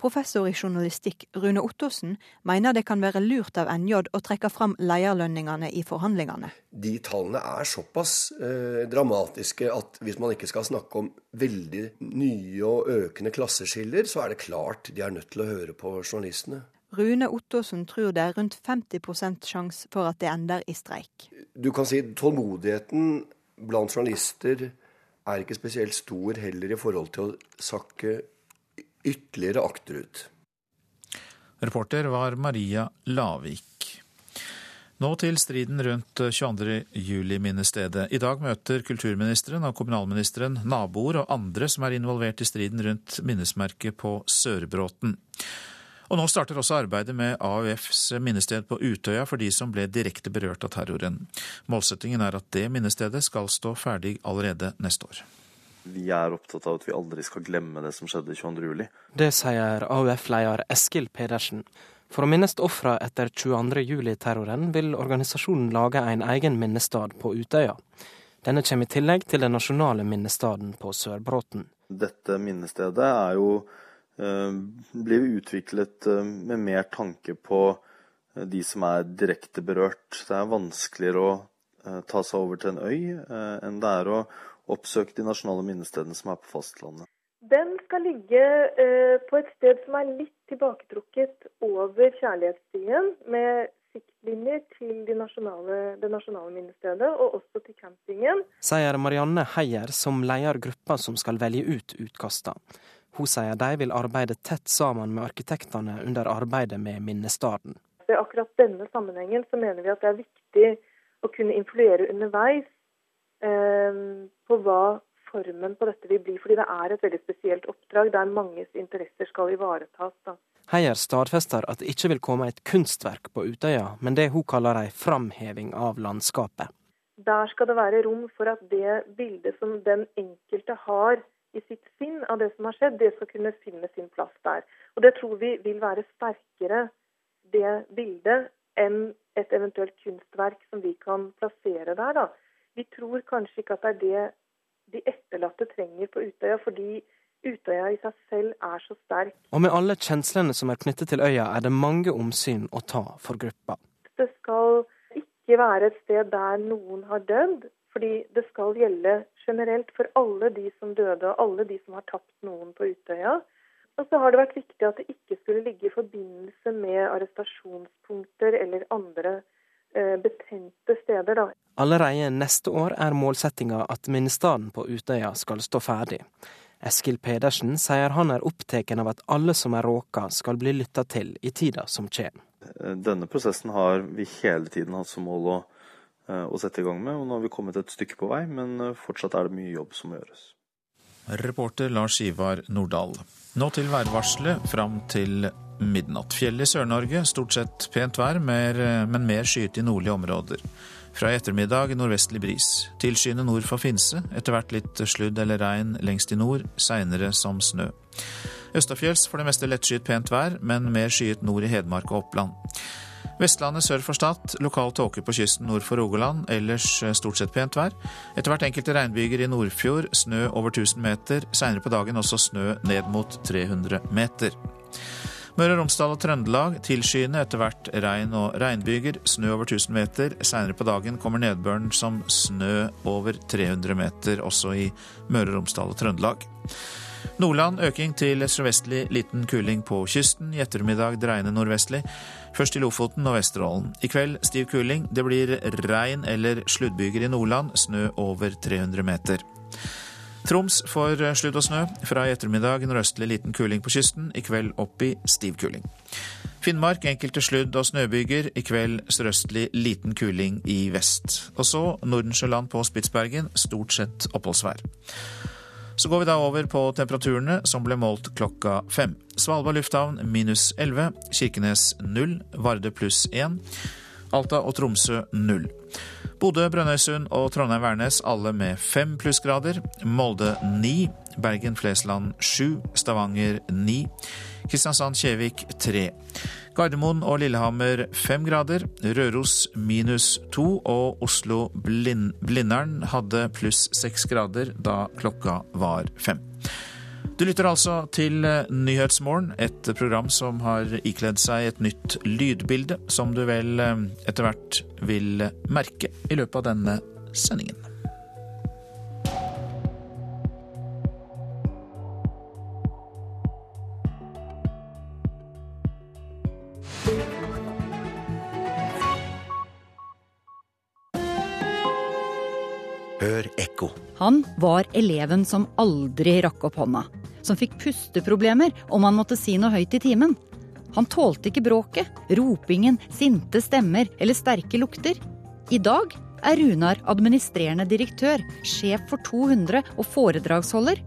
Professor i journalistikk Rune Ottosen mener det kan være lurt av NJ å trekke fram lederlønningene i forhandlingene.
De tallene er såpass eh, dramatiske at hvis man ikke skal snakke om veldig nye og økende klasseskiller, så er det klart de er nødt til å høre på journalistene.
Rune Ottosen tror det er rundt 50% sjanse for at det ender i streik.
Du kan si tålmodigheten blant journalister er ikke spesielt stor heller i forhold til å sakke ytterligere akterut.
Reporter var Maria Lavik. Nå til striden rundt 22. juli-minnestedet. I dag møter kulturministeren og kommunalministeren naboer og andre som er involvert i striden rundt minnesmerket på Sørbråten. Og nå starter også arbeidet med AUFs minnested på Utøya for de som ble direkte berørt av terroren. Målsettingen er at det minnestedet skal stå ferdig allerede neste år.
Vi er opptatt av at vi aldri skal glemme det som skjedde 22.07.
Det sier AUF-leder Eskil Pedersen. For å minnes ofra etter 22.07-terroren vil organisasjonen lage en egen minnestad på Utøya. Denne kommer i tillegg til den nasjonale minnestaden på Sørbråten.
Dette minnestedet er jo blir utviklet eh, med mer tanke på eh, de som er direkte berørt. Det er vanskeligere å ta seg over til en øy enn det er å oppsøke de nasjonale minnestedene som er på fastlandet.
Den skal ligge eh, på et sted som er litt tilbaketrukket over Kjærlighetsstien, med siktlinjer til de nasjonale, det nasjonale minnestedet, og også til campingen.
Sier Marianne Heier, som leder gruppa som skal velge ut utkasta. Hun sier de vil arbeide tett sammen med arkitektene under arbeidet med minnestaden.
I akkurat denne sammenhengen så mener vi at det er viktig å kunne influere underveis eh, på hva formen på dette vil bli. Fordi det er et veldig spesielt oppdrag der manges interesser skal ivaretas. Da.
Heier stadfester at det ikke vil komme et kunstverk på Utøya, men det hun kaller ei framheving av landskapet.
Der skal det være rom for at det bildet som den enkelte har i sitt sinn av det som har skjedd, det skal kunne finne sin plass der. Og Det tror vi vil være sterkere, det bildet, enn et eventuelt kunstverk som vi kan plassere der. da. Vi tror kanskje ikke at det er det de etterlatte trenger på Utøya, fordi Utøya i seg selv er så sterk.
Og med alle kjenslene som er knyttet til øya, er det mange omsyn å ta for gruppa.
Det skal ikke være et sted der noen har dødd, fordi det skal gjelde generelt for alle de som døde, og alle de som har tapt noen på Utøya. Og så har det vært viktig at det ikke skulle ligge i forbindelse med arrestasjonspunkter eller andre Eh, betente steder. Da.
Allerede neste år er målsettinga at minnestaden på Utøya skal stå ferdig. Eskil Pedersen sier han er opptatt av at alle som er råka skal bli lytta til i tida som kommer.
Denne prosessen har vi hele tiden hatt som mål å, å sette i gang med, og nå har vi kommet et stykke på vei, men fortsatt er det mye jobb som må gjøres.
Reporter Lars Ivar Nordahl. Nå til værvarselet fram til midnatt. Fjell i Sør-Norge, stort sett pent vær, men mer skyet i nordlige områder. Fra i ettermiddag nordvestlig bris. Tilskyende nord for Finse, etter hvert litt sludd eller regn lengst i nord, seinere som snø. Østafjells for det meste lettskyet pent vær, men mer skyet nord i Hedmark og Oppland. Vestlandet sør for Stad, lokal tåke på kysten nord for Rogaland, ellers stort sett pent vær. Etter hvert enkelte regnbyger i Nordfjord, snø over 1000 meter, seinere på dagen også snø ned mot 300 meter. Møre og Romsdal og Trøndelag tilskyende, etter hvert regn og regnbyger. Snø over 1000 meter. Seinere på dagen kommer nedbøren som snø over 300 meter, også i Møre og Romsdal og Trøndelag. Nordland øking til sørvestlig liten kuling på kysten. I ettermiddag dreiende nordvestlig. Først i Lofoten og Vesterålen. I kveld stiv kuling. Det blir regn eller sluddbyger i Nordland. Snø over 300 meter. Troms får eh, sludd og snø. Fra i ettermiddag nordøstlig liten kuling på kysten. I kveld opp i stiv kuling. Finnmark enkelte sludd- og snøbyger. I kveld sørøstlig liten kuling i vest. Og så Nordensjøland på Spitsbergen. Stort sett oppholdsvær. Så går vi da over på temperaturene som ble målt klokka fem. Svalbard lufthavn minus 11. Kirkenes null. Varde pluss 1. Alta og Tromsø null. Bodø, Brønnøysund og Trondheim-Værnes alle med fem plussgrader. Molde ni. Bergen-Flesland sju. Stavanger ni. Kristiansand-Kjevik tre. Gardermoen og Lillehammer fem grader. Røros minus to. Og Oslo-Blindern hadde pluss seks grader da klokka var fem. Du lytter altså til eh, Nyhetsmorgen, et program som har ikledd seg et nytt lydbilde, som du vel eh, etter hvert vil merke i løpet av denne sendingen.
Hør ekko.
Han var eleven som aldri rakk opp hånda. Som fikk pusteproblemer om han måtte si noe høyt i timen. Han tålte ikke bråket, ropingen, sinte stemmer eller sterke lukter. I dag er Runar administrerende direktør, sjef for 200 og foredragsholder.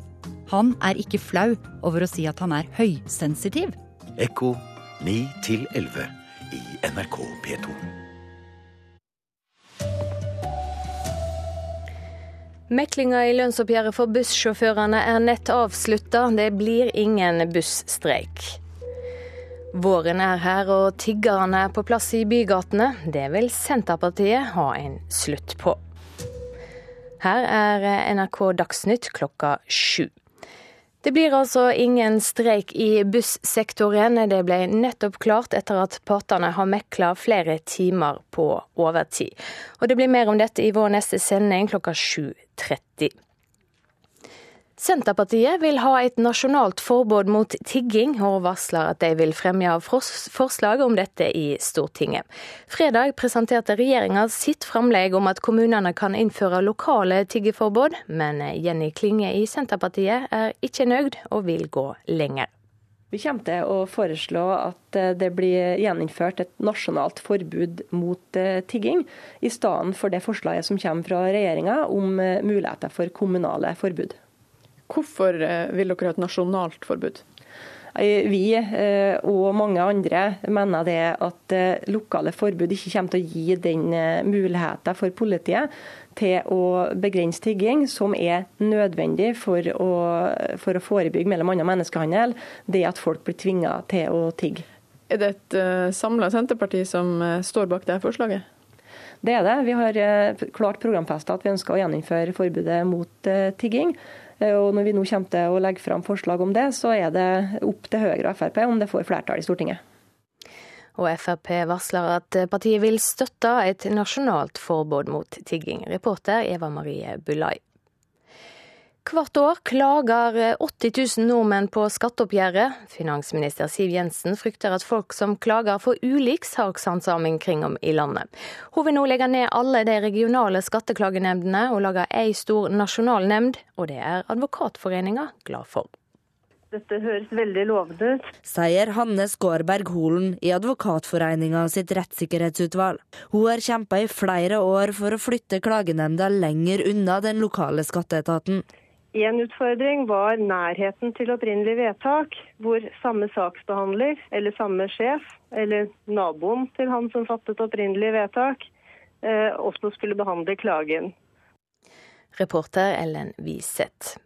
Han er ikke flau over å si at han er høysensitiv.
Ekko 9 til 11 i NRK P2.
Meklinga i lønnsoppgjøret for bussjåførene er nett avslutta. Det blir ingen busstreik. Våren er her og tiggerne er på plass i bygatene. Det vil Senterpartiet ha en slutt på. Her er NRK Dagsnytt klokka sju. Det blir altså ingen streik i bussektoren. Det ble nettopp klart etter at partene har mekla flere timer på overtid. Og det blir mer om dette i vår neste sending klokka 7.30. Senterpartiet vil ha et nasjonalt forbud mot tigging, og varsler at de vil fremme forslag om dette i Stortinget. Fredag presenterte regjeringa sitt framlegg om at kommunene kan innføre lokale tiggeforbud, men Jenny Klinge i Senterpartiet er ikke nøyd og vil gå lenger.
Vi kommer til å foreslå at det blir gjeninnført et nasjonalt forbud mot eh, tigging, i stedet for det forslaget som kommer fra regjeringa om eh, muligheter for kommunale forbud.
Hvorfor eh, vil dere ha et nasjonalt forbud?
Vi eh, og mange andre mener det at eh, lokale forbud ikke kommer til å gi den muligheten for politiet til å begrense tigging, som er nødvendig for å, for å forebygge mellom annet menneskehandel, det at folk blir tvinga til å tigge.
Er det et samla Senterparti som står bak det forslaget?
Det er det. Vi har klart programfesta at vi ønsker å gjeninnføre forbudet mot tigging. Eh, og Når vi nå kommer til å legge fram forslag om det, så er det opp til Høyre og Frp om det får flertall i Stortinget.
Og Frp varsler at partiet vil støtte et nasjonalt forbud mot tigging. Reporter Eva Marie Bulai. Hvert år klager 80 000 nordmenn på skatteoppgjøret. Finansminister Siv Jensen frykter at folk som klager får ulik sakshandsaming kring om i landet. Hun vil nå legge ned alle de regionale skatteklagenemndene og lage ei stor nasjonal nemnd, og det er Advokatforeninga glad for.
Dette høres veldig lovende ut.
Sier Hanne Skårberg Holen i Advokatforeninga sitt rettssikkerhetsutvalg. Hun har kjempa i flere år for å flytte klagenemnda lenger unna den lokale skatteetaten.
En utfordring var nærheten til opprinnelig vedtak, hvor samme saksbehandler eller samme sjef eller naboen til han som fattet opprinnelig vedtak, eh, også skulle behandle klagen.
Reporter Ellen Wiseth.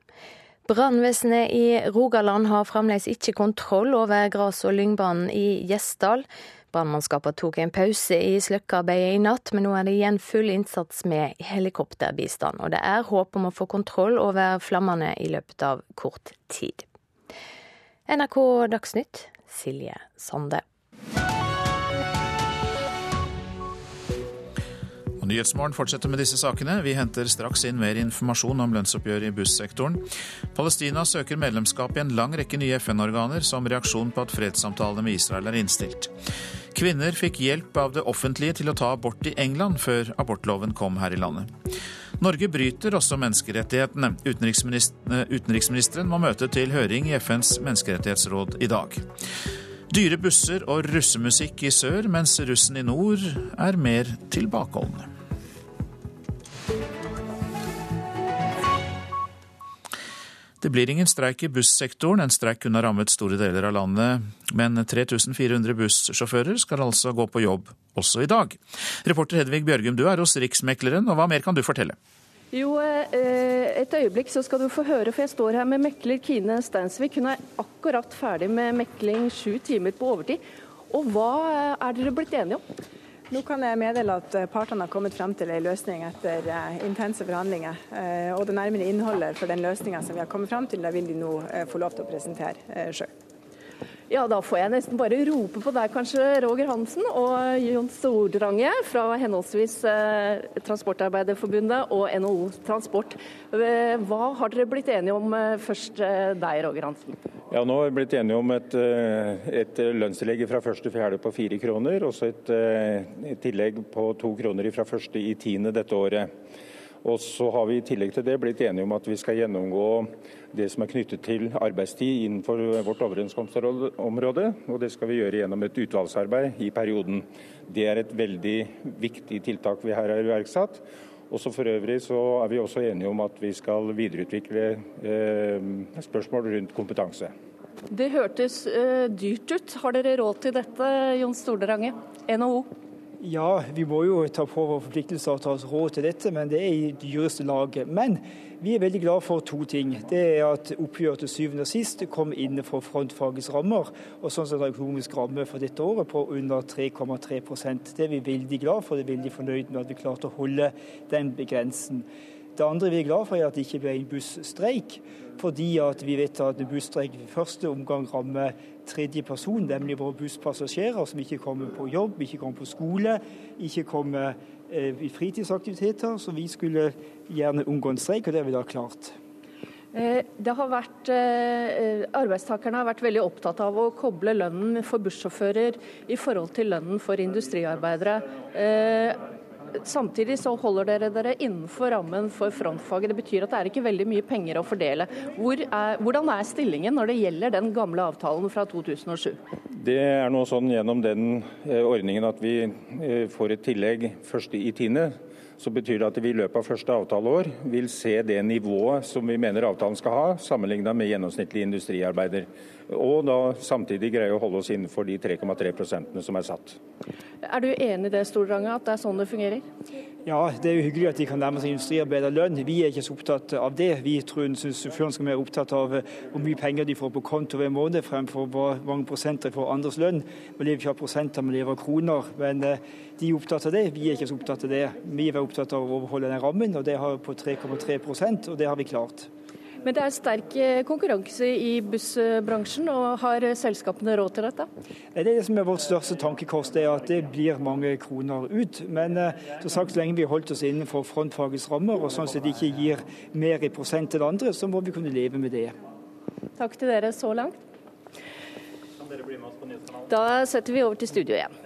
Brannvesenet i Rogaland har fremdeles ikke kontroll over gras- og lyngbanen i Gjesdal. Brannmannskapene tok en pause i sløkkearbeidet i natt, men nå er det igjen full innsats med helikopterbistand. Og det er håp om å få kontroll over flammene i løpet av kort tid. NRK Dagsnytt, Silje Sande.
Nyhetsmorgen fortsetter med disse sakene. Vi henter straks inn mer informasjon om lønnsoppgjøret i bussektoren. Palestina søker medlemskap i en lang rekke nye FN-organer som reaksjon på at fredssamtalene med Israel er innstilt. Kvinner fikk hjelp av det offentlige til å ta abort i England før abortloven kom her i landet. Norge bryter også menneskerettighetene. Utenriksministeren må møte til høring i FNs menneskerettighetsråd i dag. Dyre busser og russemusikk i sør, mens russen i nord er mer tilbakeholdne. Det blir ingen streik i bussektoren. En streik kunne rammet store deler av landet. Men 3400 bussjåfører skal altså gå på jobb også i dag. Reporter Hedvig Bjørgum, du er hos Riksmekleren, og hva mer kan du fortelle?
Jo, eh, et øyeblikk så skal du få høre, for jeg står her med mekler Kine Steinsvik. Hun er akkurat ferdig med mekling sju timer på overtid. Og hva er dere blitt enige om?
Nå kan jeg meddele at eh, partene har kommet frem til en løsning etter eh, intense forhandlinger. Eh, og det nærmere innholdet for den løsninga som vi har kommet frem til, det vil de nå få lov til å presentere sjøl.
Ja, da får jeg nesten bare rope på deg kanskje, Roger Hansen og Jon Stordrange fra henholdsvis eh, Transportarbeiderforbundet og NHO Transport. Hva har dere blitt enige om først deg, Roger Hansen?
Ja, nå har vi blitt enige om et, et lønnstillegg fra første fjerde på fire kroner, og så et, et tillegg på to kroner fra første i tiende dette året. Og så har vi i tillegg til det blitt enige om at vi skal gjennomgå det som er knyttet til arbeidstid innenfor vårt overenskomstområde. Og det skal vi gjøre gjennom et utvalgsarbeid i perioden. Det er et veldig viktig tiltak vi her har iverksatt. Også For øvrig så er vi også enige om at vi skal videreutvikle eh, spørsmål rundt kompetanse.
Det hørtes eh, dyrt ut. Har dere råd til dette, Jon Stordrange, NHO?
Ja, vi må jo ta på vår forpliktelser og ta oss råd til dette, men det er i dyreste laget. Men vi er veldig glad for to ting. Det er at oppgjøret til syvende og sist kom innenfor frontfagets rammer, og sånn sett økonomisk ramme for dette året på under 3,3% Det er vi veldig glad for. Det er veldig fornøyd med at vi klarte å holde den begrensen. Det andre vi er glad for, er at det ikke ble en busstreik. Fordi at vi vet at busstreik i første omgang rammer tredje person, nemlig våre busspassasjerer som ikke kommer på jobb, ikke kommer på skole, ikke kommer eh, i fritidsaktiviteter. Så vi skulle gjerne unngå en streik, og det har vi da klart.
Eh, det har vært, eh, Arbeidstakerne har vært veldig opptatt av å koble lønnen for bussjåfører i forhold til lønnen for industriarbeidere. Samtidig så holder dere dere innenfor rammen for frontfaget. Det betyr at det er ikke veldig mye penger å fordele. Hvor er, hvordan er stillingen når det gjelder den gamle avtalen fra 2007?
Det er nå sånn gjennom den eh, ordningen at vi eh, får et tillegg først i tiende. Så betyr det at vi i løpet av første avtaleår vil se det nivået som vi mener avtalen skal ha, sammenlignet med gjennomsnittlig industriarbeider og da samtidig greie å holde oss innenfor de 3,3 prosentene som er satt.
Er du enig i det, Stordrange, at det er sånn det fungerer?
Ja, det er jo hyggelig at de kan nærme seg industriarbeiderlønn. Vi er ikke så opptatt av det. Vi tror sjåføren skal være opptatt av eh, hvor mye penger de får på konto hver måned, fremfor hvor mange prosenter de får andres lønn. Vi lever ikke av prosenter, vi lever av kroner. Men eh, de er opptatt av det, vi er ikke så opptatt av det. Vi er opptatt av å overholde den rammen, og det har vi på 3,3% og det har vi klart.
Men det er sterk eh, konkurranse i bussbransjen, og har selskapene råd til dette?
Det er det som er vårt største tankekors, det er at det blir mange kroner ut. Men som så sagt, så lenge vi holdt oss innenfor frontfagets rammer, og sånn at de ikke gir mer i prosent til andre, så må vi kunne leve med det.
Takk til dere så langt. Da setter vi over til studio igjen.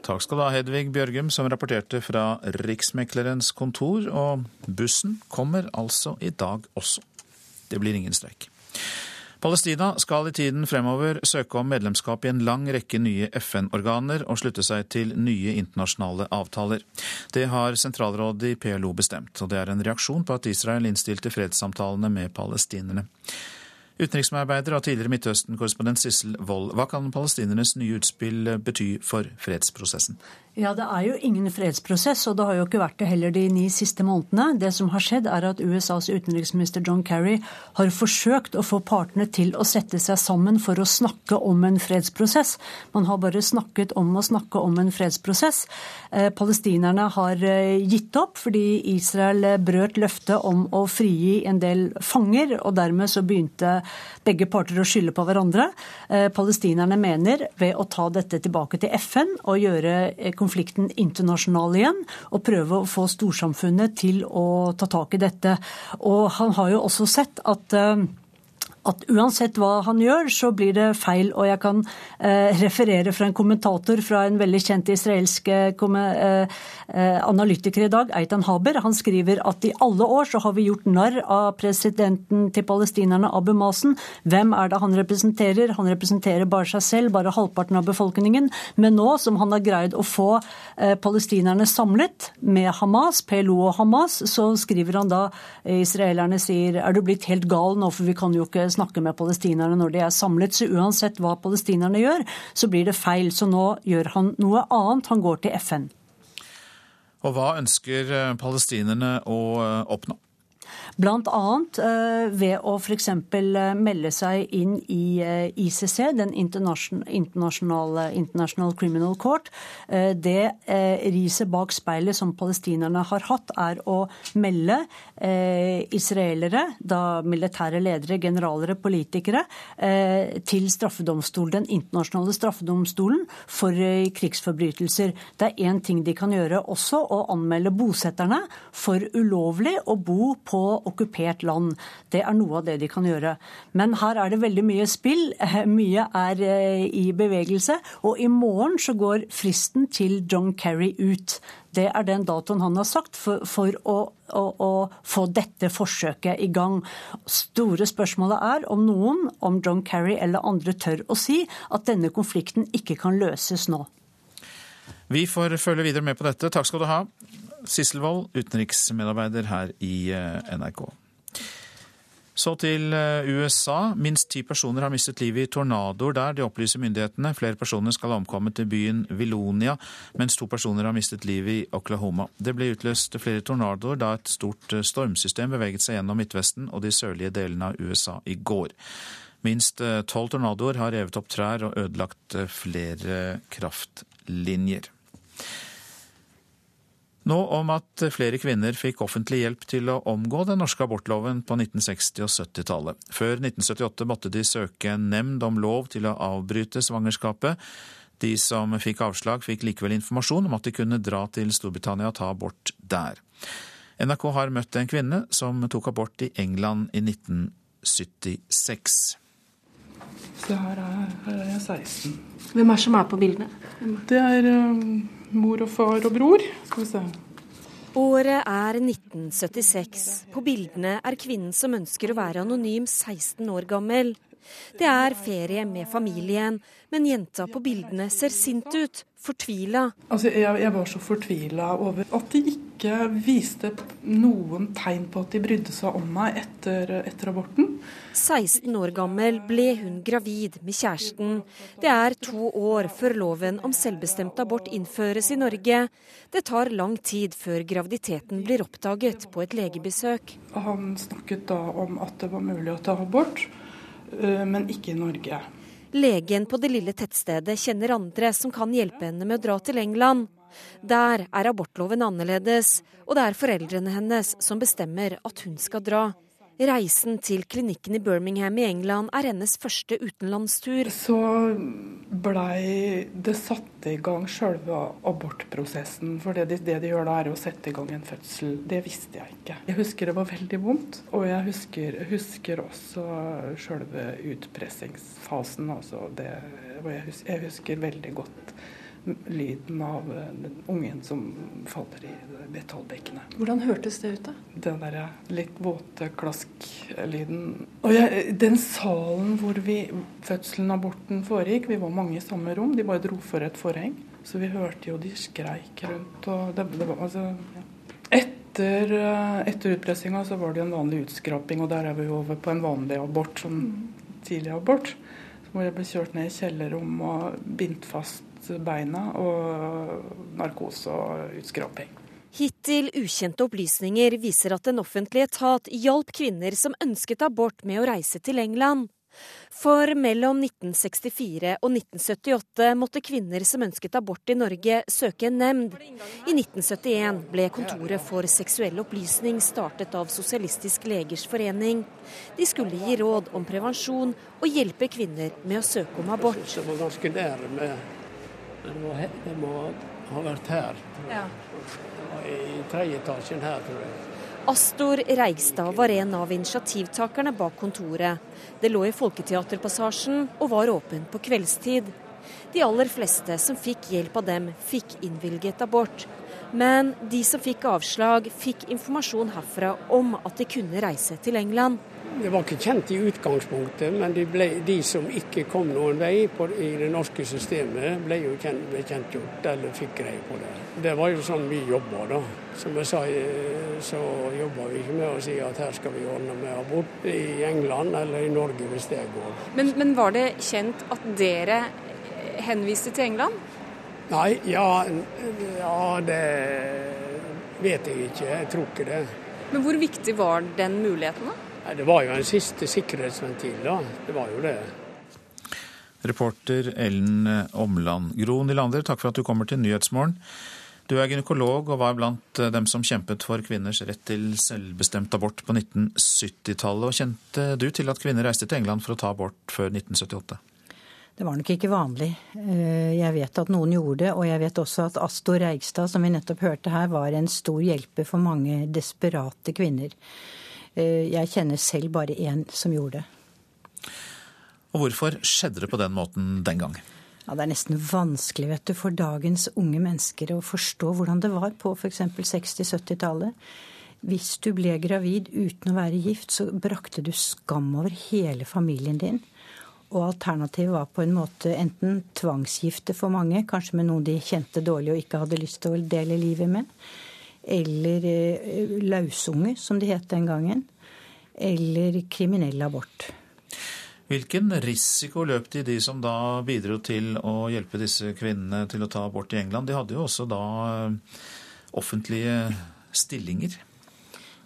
Takk skal du ha, Hedvig Bjørgum, som rapporterte fra Riksmeklerens kontor. Og bussen kommer altså i dag også. Det blir ingen streik. Palestina skal i tiden fremover søke om medlemskap i en lang rekke nye FN-organer og slutte seg til nye internasjonale avtaler. Det har sentralrådet i PLO bestemt, og det er en reaksjon på at Israel innstilte fredssamtalene med palestinerne. Utenriksmedarbeider og tidligere Midtøsten-korrespondent Sissel Wold, hva kan palestinernes nye utspill bety for fredsprosessen?
Ja, Det er jo ingen fredsprosess, og det har jo ikke vært det heller de ni siste månedene. Det som har skjedd, er at USAs utenriksminister John Kerry har forsøkt å få partene til å sette seg sammen for å snakke om en fredsprosess. Man har bare snakket om å snakke om en fredsprosess. Eh, palestinerne har eh, gitt opp fordi Israel brøt løftet om å frigi en del fanger, og dermed så begynte begge parter å skylde på hverandre. Eh, palestinerne mener ved å ta dette tilbake til FN og gjøre konflikten internasjonal igjen, og prøve å få storsamfunnet til å ta tak i dette. Og han har jo også sett at eh, at uansett hva han gjør, så blir det feil. Og jeg kan eh, referere fra en kommentator fra en veldig kjent israelsk eh, eh, eh, analytiker i dag, Eitan Haber. Han skriver at i alle år så har vi gjort narr av presidenten til palestinerne, Abu Masen. Hvem er det han representerer? Han representerer bare seg selv, bare halvparten av befolkningen. Men nå som han har greid å få eh, palestinerne samlet med Hamas, PLO og Hamas, så skriver han da israelerne sier er du blitt helt gal nå, for vi kan jo ikke snakke med palestinerne når de er samlet. Så uansett hva palestinerne gjør, så blir det feil. Så nå gjør han noe annet. Han går til FN.
Og hva ønsker eh, palestinerne å eh, oppnå?
Bl.a. Eh, ved å f.eks. Eh, melde seg inn i eh, ICC, den internasjonale International Criminal Court. Det riset bak speilet som palestinerne har hatt, er å melde israelere, da militære ledere, generalere, politikere, til straffedomstolen, den internasjonale straffedomstolen for krigsforbrytelser. Det er én ting de kan gjøre også, å anmelde bosetterne for ulovlig å bo på okkupert land. Det er noe av det de kan gjøre. Men her er det veldig mye spill. Mye er eh, i bevegelse. Og i morgen så går fristen til John Kerry ut. Det er den datoen han har sagt for, for å, å, å, få dette forsøket i gang. Store spørsmålet er om noen, om John Kerry eller andre, tør å si at denne konflikten ikke kan løses nå.
Vi får følge videre med på dette. Takk skal du ha. Sissel Wold, utenriksmedarbeider her i eh, NRK. Så til eh, USA. Minst ti personer har mistet livet i tornadoer der, det opplyser myndighetene. Flere personer skal ha omkommet i byen Vilonia, mens to personer har mistet livet i Oklahoma. Det ble utløst flere tornadoer da et stort eh, stormsystem beveget seg gjennom Midtvesten og de sørlige delene av USA i går. Minst tolv tornadoer har revet opp trær og ødelagt flere kraftlinjer. Nå om at flere kvinner fikk offentlig hjelp til å omgå den norske abortloven på 1960- og 70-tallet. Før 1978 måtte de søke en nemnd om lov til å avbryte svangerskapet. De som fikk avslag, fikk likevel informasjon om at de kunne dra til Storbritannia og ta abort der. NRK har møtt en kvinne som tok abort i England i 1976.
Så her er, her er jeg 16.
Hvem er som er på bildene?
Det er um mor og far og bror. Skal vi se.
Året er 1976. På bildene er kvinnen som ønsker å være anonym 16 år gammel. Det er ferie med familien, men jenta på bildene ser sint ut, fortvila.
Altså, jeg, jeg, var så fortvila over at de ikke viste noen tegn på at de brydde seg om meg etter, etter aborten.
16 år gammel ble hun gravid med kjæresten. Det er to år før loven om selvbestemt abort innføres i Norge. Det tar lang tid før graviditeten blir oppdaget på et legebesøk.
Han snakket da om at det var mulig å ta abort. Eh, men ikke i Norge.
Legen på det lille tettstedet kjenner andre som kan hjelpe henne med å dra til England. Der er abortloven annerledes, og det er foreldrene hennes som bestemmer at hun skal dra. Reisen til klinikken i Birmingham i England er hennes første utenlandstur.
Så blei det satt i gang sjølve abortprosessen. For det de, det de, gjør da, er å sette i gang en fødsel. Det visste jeg ikke. Jeg husker det var veldig vondt. Og jeg husker, husker også sjølve utpressingsfasen. Altså det, jeg, husker, jeg husker veldig godt lyden av den ungen som faller i metallbekkenet.
Hvordan hørtes det ut, da?
Den der litt våte klask-lyden. Og jeg, den salen hvor vi, fødselen, aborten foregikk, vi var mange i samme rom. De bare dro for et forheng. Så vi hørte jo de skreik rundt. og det, det var, altså, ja. Etter, etter utpressinga så var det en vanlig utskraping, og der er vi jo over på en vanlig abort, sånn tidlig abort. Så må jeg bli kjørt ned i kjellerrom og bindt fast beina og narkose og utskraping.
Hittil ukjente opplysninger viser at en offentlig etat hjalp kvinner som ønsket abort med å reise til England. For mellom 1964 og 1978 måtte kvinner som ønsket abort i Norge, søke en nemnd. I 1971 ble Kontoret for seksuell opplysning startet av Sosialistisk legers forening. De skulle gi råd om prevensjon og hjelpe kvinner med å søke om abort.
Jeg synes Det var ganske nærme det må, det må ha vært her. Ja. I tredje etasjen her, tror jeg.
Astor Reigstad var en av initiativtakerne bak kontoret. Det lå i Folketeaterpassasjen og var åpen på kveldstid. De aller fleste som fikk hjelp av dem, fikk innvilget abort. Men de som fikk avslag, fikk informasjon herfra om at de kunne reise til England.
Det var ikke kjent i utgangspunktet, men de, ble, de som ikke kom noen vei på, i det norske systemet, ble jo kjent, ble kjentgjort eller fikk greie på det. Det var jo sånn vi jobba, da. Som jeg sa, eh, så jobba vi ikke med å si at her skal vi ordne med abort i England eller i Norge hvis det går.
Men, men var det kjent at dere henviste til England?
Nei, ja, ja det vet jeg ikke. Jeg tror ikke det.
Men hvor viktig var den muligheten, da?
Det var jo en siste sikkerhetsventil, da. Det var jo det.
Reporter Ellen Omland. Gro Nylander, takk for at du kommer til Nyhetsmorgen. Du er gynekolog og var blant dem som kjempet for kvinners rett til selvbestemt abort på 1970-tallet. Og kjente du til at kvinner reiste til England for å ta abort før 1978?
Det var nok ikke vanlig. Eh, jeg vet at noen gjorde det, og jeg vet også at Astor Reigstad, som vi nettopp hørte her, var en stor hjelper for mange desperate kvinner. Eh, jeg kjenner selv bare én som gjorde det.
Og hvorfor skjedde det på den måten den gang?
Ja, Det er nesten vanskelig vet du, for dagens unge mennesker å forstå hvordan det var på f.eks. 60-70-tallet. Hvis du ble gravid uten å være gift, så brakte du skam over hele familien din. Og alternativet var på en måte enten tvangsgifte for mange, kanskje med noen de kjente dårlig og ikke hadde lyst til å dele livet med, eller eh, lausunge, som det het den gangen. eller kriminell abort.
Hvilken risiko løp de, de som da bidro til å hjelpe disse kvinnene til å ta abort i England? De hadde jo også da eh, offentlige stillinger.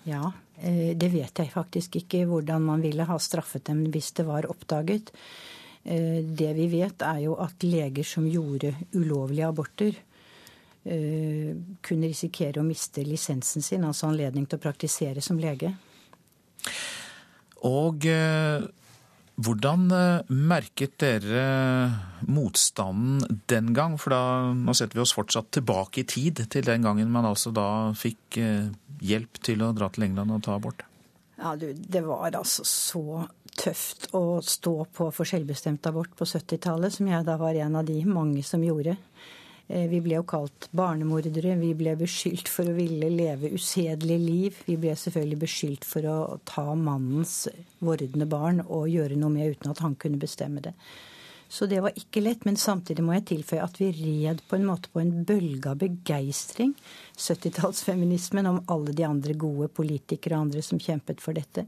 Ja, eh, det vet jeg faktisk ikke hvordan man ville ha straffet dem hvis det var oppdaget. Det vi vet, er jo at leger som gjorde ulovlige aborter, kunne risikere å miste lisensen sin, altså anledning til å praktisere som lege.
Og hvordan eh, merket dere motstanden den gang? For da, nå setter vi oss fortsatt tilbake i tid, til den gangen man altså da fikk eh, hjelp til å dra til England og ta abort.
Ja, du, det var altså så tøft å stå på for selvbestemt abort på 70-tallet, som jeg da var en av de mange som gjorde. Eh, vi ble jo kalt barnemordere. Vi ble beskyldt for å ville leve usedelig liv. Vi ble selvfølgelig beskyldt for å ta mannens vordende barn og gjøre noe med uten at han kunne bestemme det. Så det var ikke lett. Men samtidig må jeg tilføye at vi red på en måte på en bølge av begeistring. 70-tallsfeminismen om alle de andre gode politikere og andre som kjempet for dette.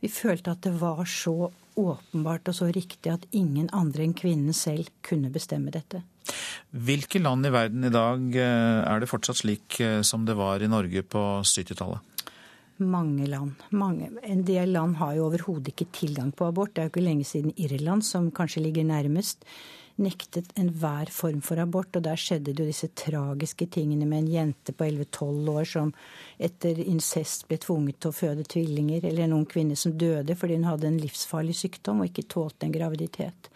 Vi følte at det var så åpenbart og så riktig at ingen andre enn kvinnen selv kunne bestemme dette.
Hvilke land i verden i dag eh, er det fortsatt slik eh, som det var i Norge på 70-tallet?
Mange land. Mange. En del land har jo overhodet ikke tilgang på abort. Det er jo ikke lenge siden Irland, som kanskje ligger nærmest, nektet enhver form for abort. Og der skjedde det jo disse tragiske tingene med en jente på 11-12 år som etter incest ble tvunget til å føde tvillinger, eller en ung kvinne som døde fordi hun hadde en livsfarlig sykdom og ikke tålte en graviditet.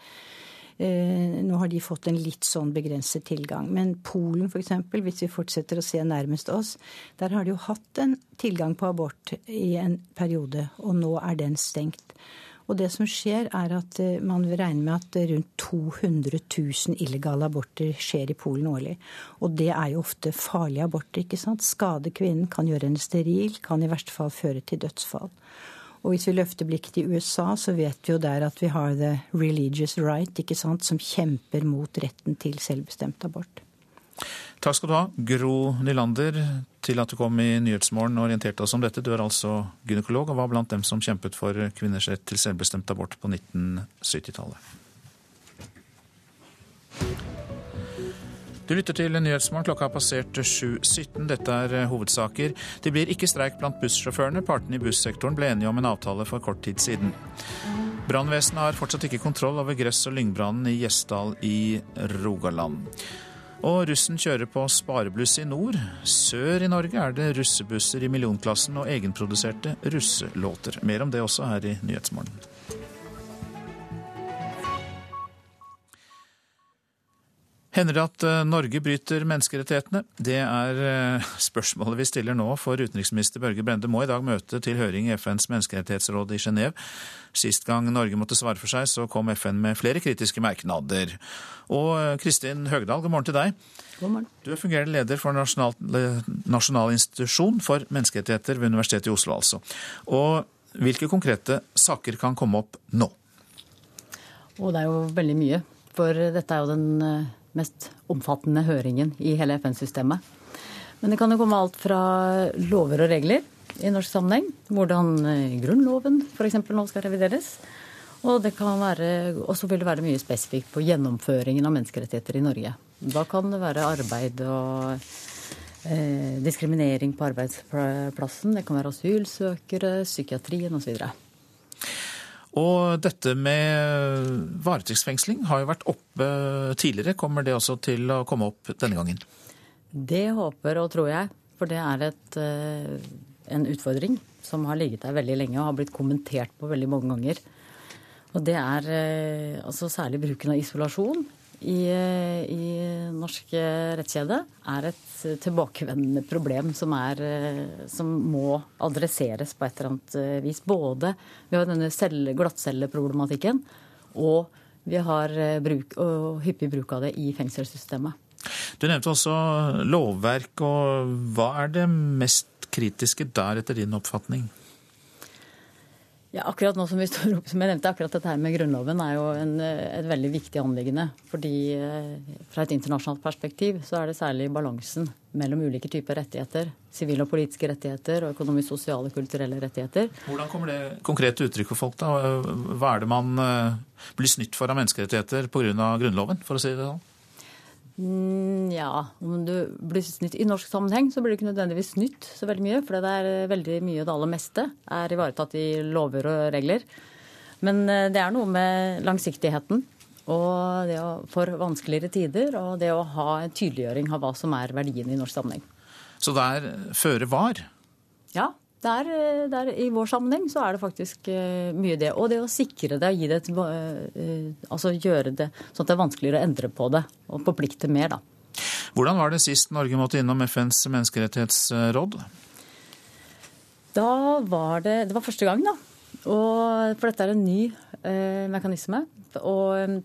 Eh, nå har de fått en litt sånn begrenset tilgang. Men Polen f.eks., hvis vi fortsetter å se nærmest oss, der har de jo hatt en tilgang på abort i en periode, og nå er den stengt. Og det som skjer, er at eh, man vil regne med at rundt 200 000 illegale aborter skjer i Polen årlig. Og det er jo ofte farlige aborter, ikke sant. Skade kvinnen, kan gjøre henne steril, kan i verste fall føre til dødsfall. Og hvis vi løfter blikket til USA, så vet vi jo der at vi har the religious right, ikke sant, som kjemper mot retten til selvbestemt abort.
Takk skal du ha, Gro Nylander, til at du kom i Nyhetsmorgen og orienterte oss om dette. Du er altså gynekolog og var blant dem som kjempet for kvinners rett til selvbestemt abort på 1970-tallet. Du lytter til Nyhetsmorgen. Klokka har passert 7.17. Dette er eh, hovedsaker. Det blir ikke streik blant bussjåførene. Partene i bussektoren ble enige om en avtale for kort tid siden. Brannvesenet har fortsatt ikke kontroll over gress- og lyngbrannen i Gjesdal i Rogaland. Og russen kjører på sparebluss i nord. Sør i Norge er det russebusser i millionklassen og egenproduserte russelåter. Mer om det også her i Nyhetsmorgen. Hender det at eh, Norge bryter menneskerettighetene? Det er eh, spørsmålet vi stiller nå, for utenriksminister Børge Brende må i dag møte til høring i FNs menneskerettighetsråd i Genéve. Sist gang Norge måtte svare for seg, så kom FN med flere kritiske merknader. Og eh, Kristin Høgdal, god morgen til deg.
God morgen.
Du er fungerende leder for Nasjonal, Nasjonal institusjon for menneskerettigheter ved Universitetet i Oslo, altså. Og hvilke konkrete saker kan komme opp nå?
Og det er jo veldig mye. For dette er jo den mest omfattende høringen i hele FN-systemet. Men det kan jo komme alt fra lover og regler i norsk sammenheng. Hvordan eh, Grunnloven f.eks. nå skal revideres. Og også vil det være mye spesifikt på gjennomføringen av menneskerettigheter i Norge. Da kan det være arbeid og eh, diskriminering på arbeidsplassen. Det kan være asylsøkere, psykiatrien osv.
Og dette med varetektsfengsling har jo vært oppe tidligere. Kommer det også til å komme opp denne gangen?
Det håper og tror jeg. For det er et, eh, en utfordring som har ligget der veldig lenge og har blitt kommentert på veldig mange ganger. Og det er eh, altså særlig bruken av isolasjon i, i norsk rettskjede er et tilbakevendende problem som, er, som, må adresseres på et eller annet eh, vis. Både vi har denne glattcelleproblematikken, og vi har bruk, og hyppig bruk av det i fengselssystemet.
Du nevnte også lovverk, og hva er det mest kritiske der, etter din oppfatning?
Ja, akkurat nå som vi står opp, som jeg nevnte, akkurat dette her med Grunnloven er jo en, et veldig viktig anliggende. Fordi fra et internasjonalt perspektiv så er det særlig balansen mellom ulike typer rettigheter. Sivile og politiske rettigheter og økonomisk, sosiale og kulturelle rettigheter.
Hvordan kommer det konkret uttrykk for folk? da? Hva er det man blir snytt for av menneskerettigheter pga. Grunnloven, for å si det sånn?
Mm, ja, om du blir snytt i norsk sammenheng, så blir du ikke nødvendigvis snytt så veldig mye. For det er veldig mye, det aller meste, er ivaretatt i lover og regler. Men eh, det er noe med langsiktigheten og det å, for vanskeligere tider, og det å ha en tydeliggjøring av hva som er verdiene i norsk sammenheng.
Så det er føre var?
Ja, der, der, I vår sammenheng så er det faktisk uh, mye det. Og det å sikre det gi det et, uh, altså gjøre det sånn at det er vanskeligere å endre på det og forplikte mer, da.
Hvordan var det sist Norge måtte innom FNs menneskerettighetsråd?
Da var det Det var første gang, da. Og, for dette er en ny eh, mekanisme. Og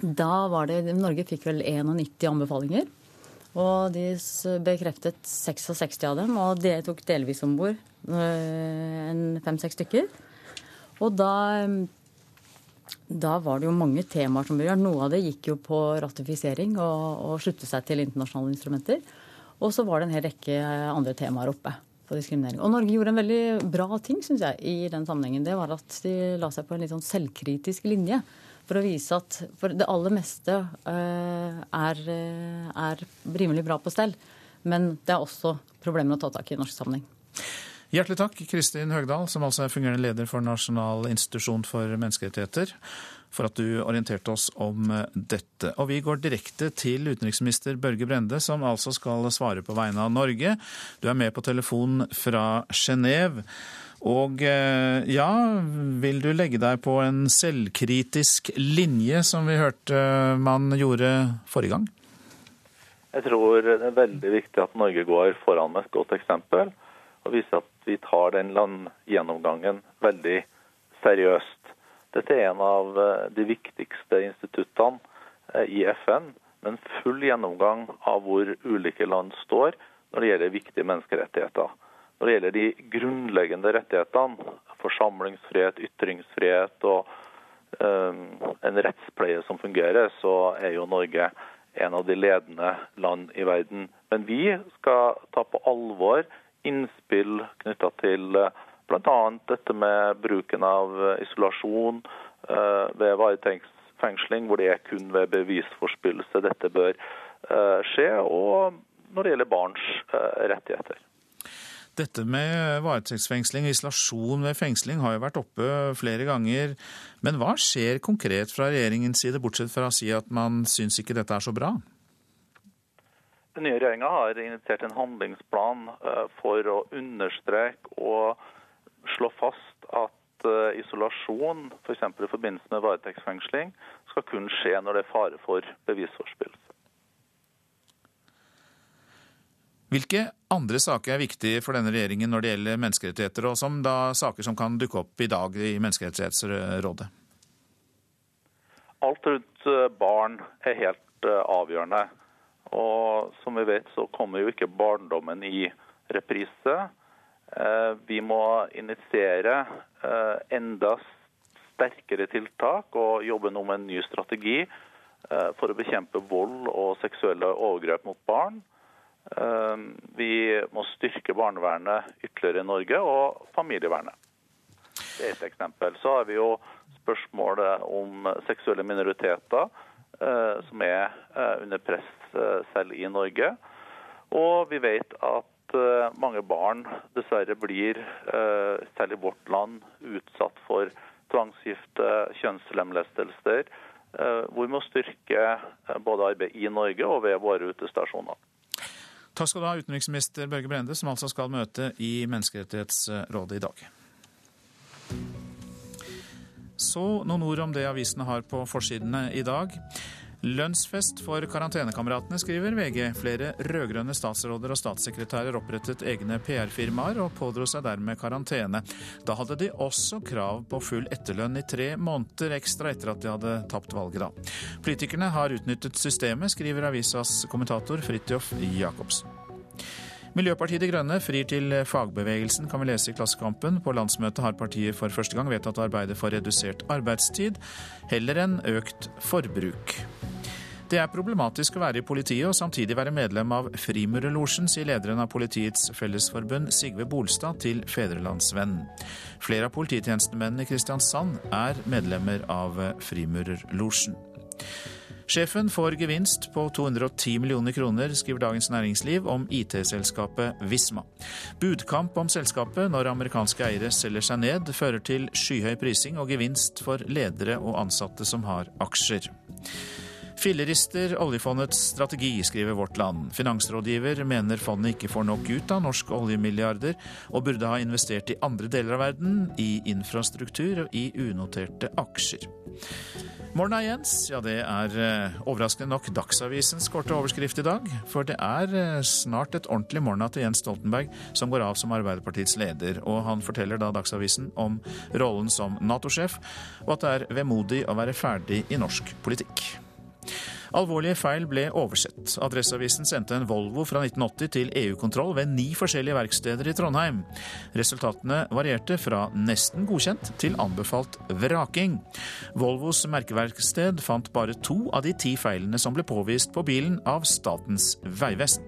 da var det Norge fikk vel 91 anbefalinger. Og de bekreftet 66 av dem, og det tok delvis om bord Eh, fem-seks stykker. Og da, da var det jo mange temaer som ble gjort. Noe av det gikk jo på ratifisering og, og slutte seg til internasjonale instrumenter. Og så var det en hel rekke andre temaer oppe på diskriminering. Og Norge gjorde en veldig bra ting, syns jeg, i den sammenhengen. Det var at de la seg på en litt sånn selvkritisk linje. For å vise at for det aller meste er, er rimelig bra på stell. Men det er også problemer å ta tak i i norsk sammenheng.
Hjertelig takk, Kristin Høgdahl, som altså er fungerende leder for Nasjonal institusjon for menneskerettigheter, for at du orienterte oss om eh, dette. Og vi går direkte til utenriksminister Børge Brende, som altså skal svare på vegne av Norge. Du er med på telefon fra Genéve. Og eh, ja, vil du legge deg på en selvkritisk linje, som vi hørte man gjorde forrige gang?
Jeg tror det er veldig viktig at Norge går foran med et godt eksempel og viser at vi tar den landgjennomgangen veldig seriøst. Dette er en av eh, de viktigste instituttene eh, i FN, med en full gjennomgang av hvor ulike land står når det gjelder viktige menneskerettigheter. Når det gjelder de grunnleggende rettighetene, forsamlingsfrihet, ytringsfrihet og um, en rettspleie som fungerer, så er jo Norge en av de ledende land i verden. Men vi skal ta på alvor innspill knytta til eh, bl.a. dette med bruken av eh, isolasjon eh, ved varetektsfengsling, hvor det er kun ved bevisforspillelse dette bør skje, og når det gjelder barns rettigheter.
Dette med varetektsfengsling og isolasjon ved fengsling har jo vært oppe flere ganger. Men hva skjer konkret fra regjeringens side, bortsett fra å si at man syns ikke dette er så bra?
Den nye regjeringa har initiert en handlingsplan eh, for å understreke og slå fast at eh, isolasjon, f.eks. For i forbindelse med varetektsfengsling, skal kun skje når det er fare for bevisforspillelse.
Hvilke andre saker er viktige for denne regjeringen når det gjelder menneskerettigheter, og som da saker som kan dukke opp i dag i Menneskerettighetsrådet?
Alt rundt eh, barn er helt avgjørende. Og som vi vet, så kommer jo ikke barndommen i reprise. Eh, vi må initiere eh, enda sterkere tiltak og jobbe nå med en ny strategi eh, for å bekjempe vold og seksuelle overgrep mot barn. Vi må styrke barnevernet ytterligere i Norge, og familievernet. Det er et eksempel. Så har vi jo spørsmålet om seksuelle minoriteter, som er under press Eh, selv i Norge. Og vi vet at eh, mange barn dessverre blir, eh, selv i vårt land, utsatt for tvangsgifte, kjønnslemlestelser, hvor vi må styrke både arbeid i Norge og ved våre utestasjoner.
Takk skal du ha, utenriksminister Børge Brende, som altså skal møte i Menneskerettighetsrådet i dag. Så noen ord om det avisene har på forsidene i dag. Lønnsfest for karantenekameratene, skriver VG. Flere rød-grønne statsråder og statssekretærer opprettet egne PR-firmaer og pådro seg dermed karantene. Da hadde de også krav på full etterlønn i tre måneder ekstra etter at de hadde tapt valget, da. Politikerne har utnyttet systemet, skriver avisas kommentator Fridtjof Jacobsen. Miljøpartiet De Grønne frir til fagbevegelsen, kan vi lese i Klassekampen. På landsmøtet har partiet for første gang vedtatt å arbeide for redusert arbeidstid, heller enn økt forbruk. Det er problematisk å være i politiet og samtidig være medlem av Frimurerlosjen, sier lederen av Politiets Fellesforbund, Sigve Bolstad, til Fedrelandsvennen. Flere av polititjenestemennene i Kristiansand er medlemmer av Frimurerlosjen. Sjefen får gevinst på 210 millioner kroner, skriver Dagens Næringsliv om IT-selskapet Visma. Budkamp om selskapet når amerikanske eiere selger seg ned, fører til skyhøy prising og gevinst for ledere og ansatte som har aksjer. Fillerister oljefondets strategi, skriver Vårt Land. Finansrådgiver mener fondet ikke får nok ut av norske oljemilliarder, og burde ha investert i andre deler av verden, i infrastruktur og i unoterte aksjer. Morna, Jens. Ja, det er eh, overraskende nok Dagsavisens korte overskrift i dag. For det er eh, snart et ordentlig morna til Jens Stoltenberg, som går av som Arbeiderpartiets leder. Og han forteller da Dagsavisen om rollen som Nato-sjef, og at det er vemodig å være ferdig i norsk politikk. Alvorlige feil ble oversett. Adresseavisen sendte en Volvo fra 1980 til EU-kontroll ved ni forskjellige verksteder i Trondheim. Resultatene varierte fra nesten godkjent til anbefalt vraking. Volvos merkeverksted fant bare to av de ti feilene som ble påvist på bilen av Statens vegvesen.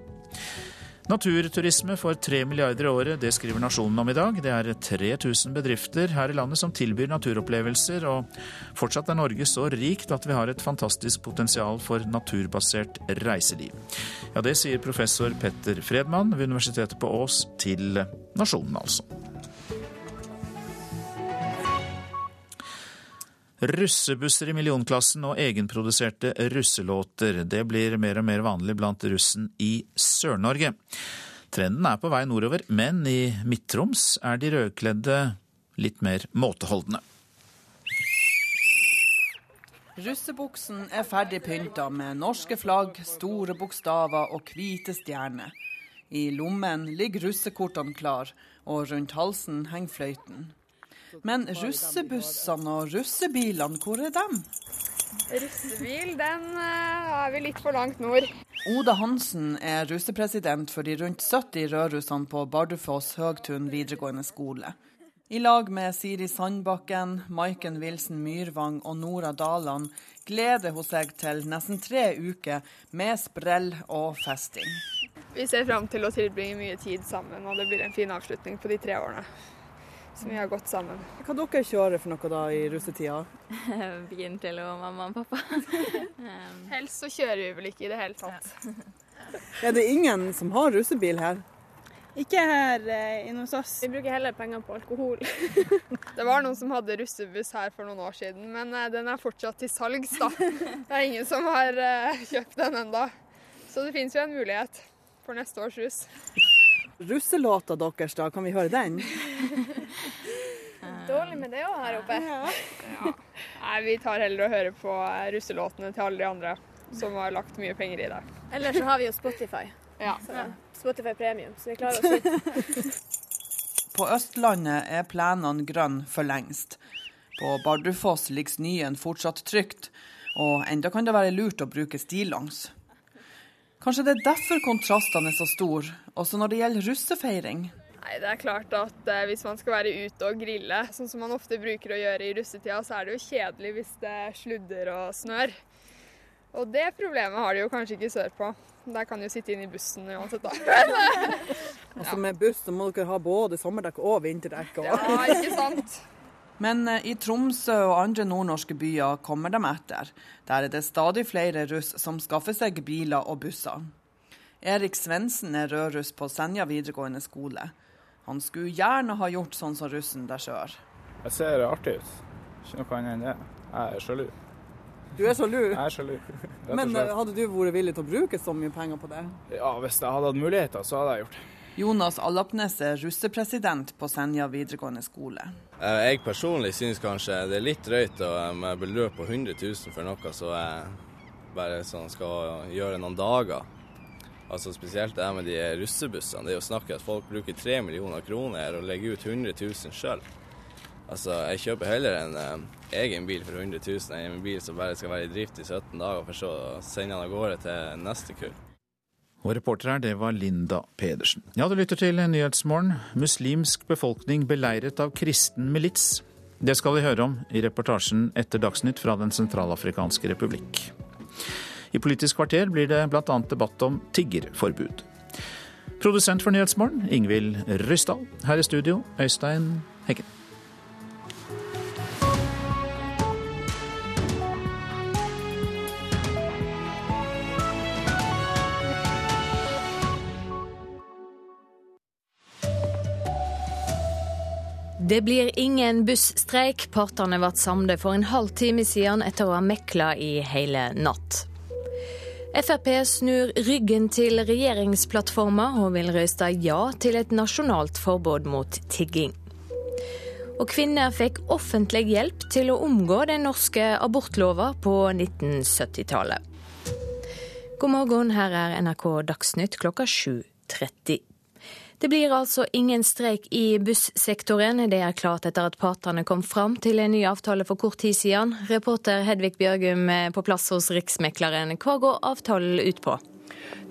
Naturturisme for tre milliarder i året, det skriver Nasjonen om i dag. Det er 3000 bedrifter her i landet som tilbyr naturopplevelser, og fortsatt er Norge så rikt at vi har et fantastisk potensial for naturbasert reiseliv. Ja, det sier professor Petter Fredmann ved Universitetet på Ås til Nasjonen, altså. Russebusser i millionklassen og egenproduserte russelåter. Det blir mer og mer vanlig blant russen i Sør-Norge. Trenden er på vei nordover, men i Midt-Troms er de rødkledde litt mer måteholdne.
Russebuksen er ferdig pynta med norske flagg, store bokstaver og hvite stjerner. I lommen ligger russekortene klar, og rundt halsen henger fløyten. Men russebussene og russebilene, hvor er dem?
Russebil, den er vi litt for langt nord.
Oda Hansen er russepresident for de rundt 70 rødrussene på Bardufoss Høgtun videregående skole. I lag med Siri Sandbakken, Maiken Wilson Myrvang og Nora Daland gleder hun seg til nesten tre uker med sprell og festing.
Vi ser fram til å tilbringe mye tid sammen, og det blir en fin avslutning på de tre årene som vi har gått sammen.
Hva dere kjører for noe da i russetida?
Bilen til og mamma og pappa. Helst så kjører vi vel ikke i det hele tatt.
Er det ingen som har russebil her?
Ikke her eh, inne hos oss. Vi bruker heller penger på alkohol. det var noen som hadde russebuss her for noen år siden, men eh, den er fortsatt til salgs, da. Det er ingen som har eh, kjøpt den ennå. Så det finnes jo en mulighet for neste års russ.
Russelåta deres, da, kan vi høre den?
Dårlig med det òg her oppe. Ja. Nei, vi tar heller og hører på russelåtene til alle de andre som har lagt mye penger i det.
Eller så har vi jo Spotify.
Ja.
Spotify Premium, så vi klarer oss ut.
På Østlandet er plenene grønne for lengst. På Bardufoss ligger snøen fortsatt trygt, og enda kan det være lurt å bruke stillongs. Kanskje det er derfor kontrastene er så store, også når det gjelder russefeiring?
Nei, det er klart at eh, Hvis man skal være ute og grille, sånn som man ofte bruker å gjøre i russetida, så er det jo kjedelig hvis det sludder og snør. Og det problemet har de jo kanskje ikke sørpå. Der kan de jo sitte inn i bussen uansett, da.
altså Med buss så må dere ha både sommerdekk og vinterdekk. Og...
Ja, ikke sant?
Men eh, i Tromsø og andre nordnorske byer kommer de etter. Der er det stadig flere russ som skaffer seg biler og busser. Erik Svendsen er rødruss på Senja videregående skole. Han skulle gjerne ha gjort sånn som russen der sør.
Jeg ser artig ut. Ikke noe annet enn det. Jeg er sjalu.
Du er sjalu?
Jeg er sjalu.
Men eh, hadde du vært villig til å bruke så mye penger på det?
Ja, hvis jeg hadde hatt muligheter, så hadde jeg gjort det.
Jonas Allapnes er russepresident på Senja videregående skole.
Eh, jeg personlig syns kanskje det er litt drøyt med beløp på 100 000 for noe som bare sånn skal gjøre noen dager. Altså Spesielt det med de russebussene. Det er jo snakk at folk bruker 3 millioner kroner og legger ut 100 000 sjøl. Altså, jeg kjøper heller en eh, egen bil for 100 000 enn en bil som bare skal være i drift i 17 dager, for så å sende den av gårde til neste kull.
Og reporter her, det var Linda Pedersen. Ja, du lytter til Nyhetsmorgen. Muslimsk befolkning beleiret av kristen milits. Det skal vi høre om i reportasjen etter Dagsnytt fra Den sentralafrikanske republikk. I Politisk kvarter blir det bl.a. debatt om tiggerforbud. Produsent for Nyhetsmorgen, Ingvild Ryssdal. Her i studio, Øystein Heggen.
Det blir ingen busstreik. Partene ble samlet for en halv time siden etter å ha mekla i hele natt. Frp snur ryggen til regjeringsplattforma og vil røyste ja til et nasjonalt forbud mot tigging. Og kvinner fikk offentlig hjelp til å omgå den norske abortlova på 1970-tallet. God morgen, her er NRK Dagsnytt klokka 7.30. Det blir altså ingen streik i bussektoren. Det er klart etter at partene kom fram til en ny avtale for kort tid siden. Reporter Hedvig Bjørgum på plass hos Riksmekleren. Hva går avtalen ut på?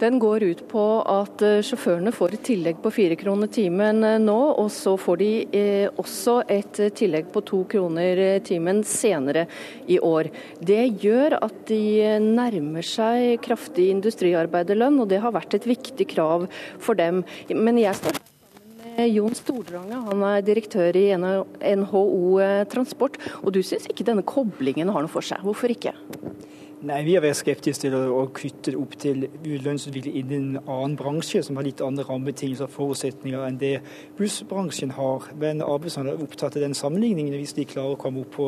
Den går ut på at eh, sjåførene får et tillegg på fire kroner timen eh, nå, og så får de eh, også et tillegg på to kroner timen senere i år. Det gjør at de nærmer seg kraftig industriarbeiderlønn, og det har vært et viktig krav for dem. Men jeg står Jon Stordrange, han er direktør i NHO Transport. Og du syns ikke denne koblingen har noe for seg. Hvorfor ikke?
Nei, Vi har vært skeptiske til å kutte opp til lønnsutvikling innen en annen bransje, som har litt andre rammebetingelser og forutsetninger enn det bussbransjen har. Men arbeidsgiverne er opptatt av den sammenligningen. Hvis de klarer å komme opp på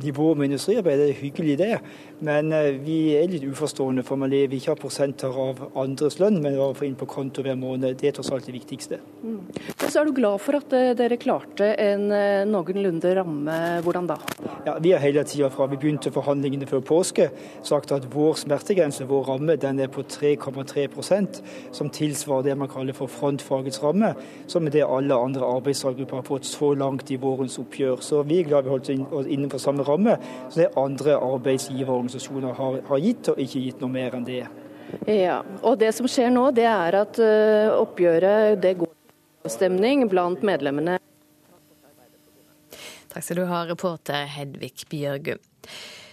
nivå med industriarbeid, det er hyggelig det. Men eh, vi er litt uforstående, for man lever ikke av prosenter av andres lønn, men å få inn på konto hver måned. Det er tross alt det viktigste.
Mm. Så er du glad for at eh, dere klarte en eh, noenlunde ramme. Hvordan da?
Ja, Vi har hele tida fra vi begynte forhandlingene før påske sagt at vår smertegrense, vår ramme, den er på 3,3% som tilsvarer det man kaller for frontfagets ramme, som er det alle andre arbeidstakergrupper har fått så langt i vårens oppgjør. Så vi er glad vi holdt oss innenfor samme ramme som det andre arbeidsgiverorganisasjoner har, har gitt, og ikke gitt noe mer enn det.
Ja, og Det som skjer nå, det er at uh, oppgjøret det går stemning blant medlemmene.
Takk skal du ha, reporter Hedvig Bjørgum.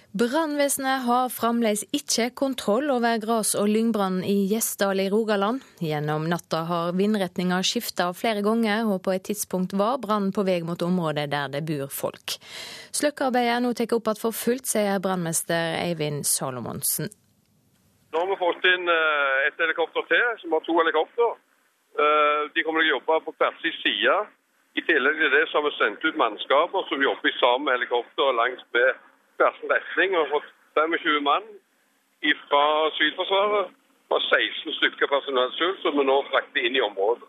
Brannvesenet har fremdeles ikke kontroll over gras- og lyngbrannen i Gjesdal i Rogaland. Gjennom natta har vindretninga skifta flere ganger, og på et tidspunkt var brannen på vei mot området der det bor folk. Sløkkearbeidet er nå tatt opp igjen for fullt, sier brannmester Eivind Salomonsen.
Nå har vi fått inn eh, et helikopter til, som har to helikopter. Eh, de kommer til å jobbe på hver sin side. I tillegg til det så har vi sendt ut mannskaper som jobber sammen med helikopter langs med hver retning og fått 25 mann fra Sivilforsvaret og 16 stykker personell selv, som vi nå frakter inn i området.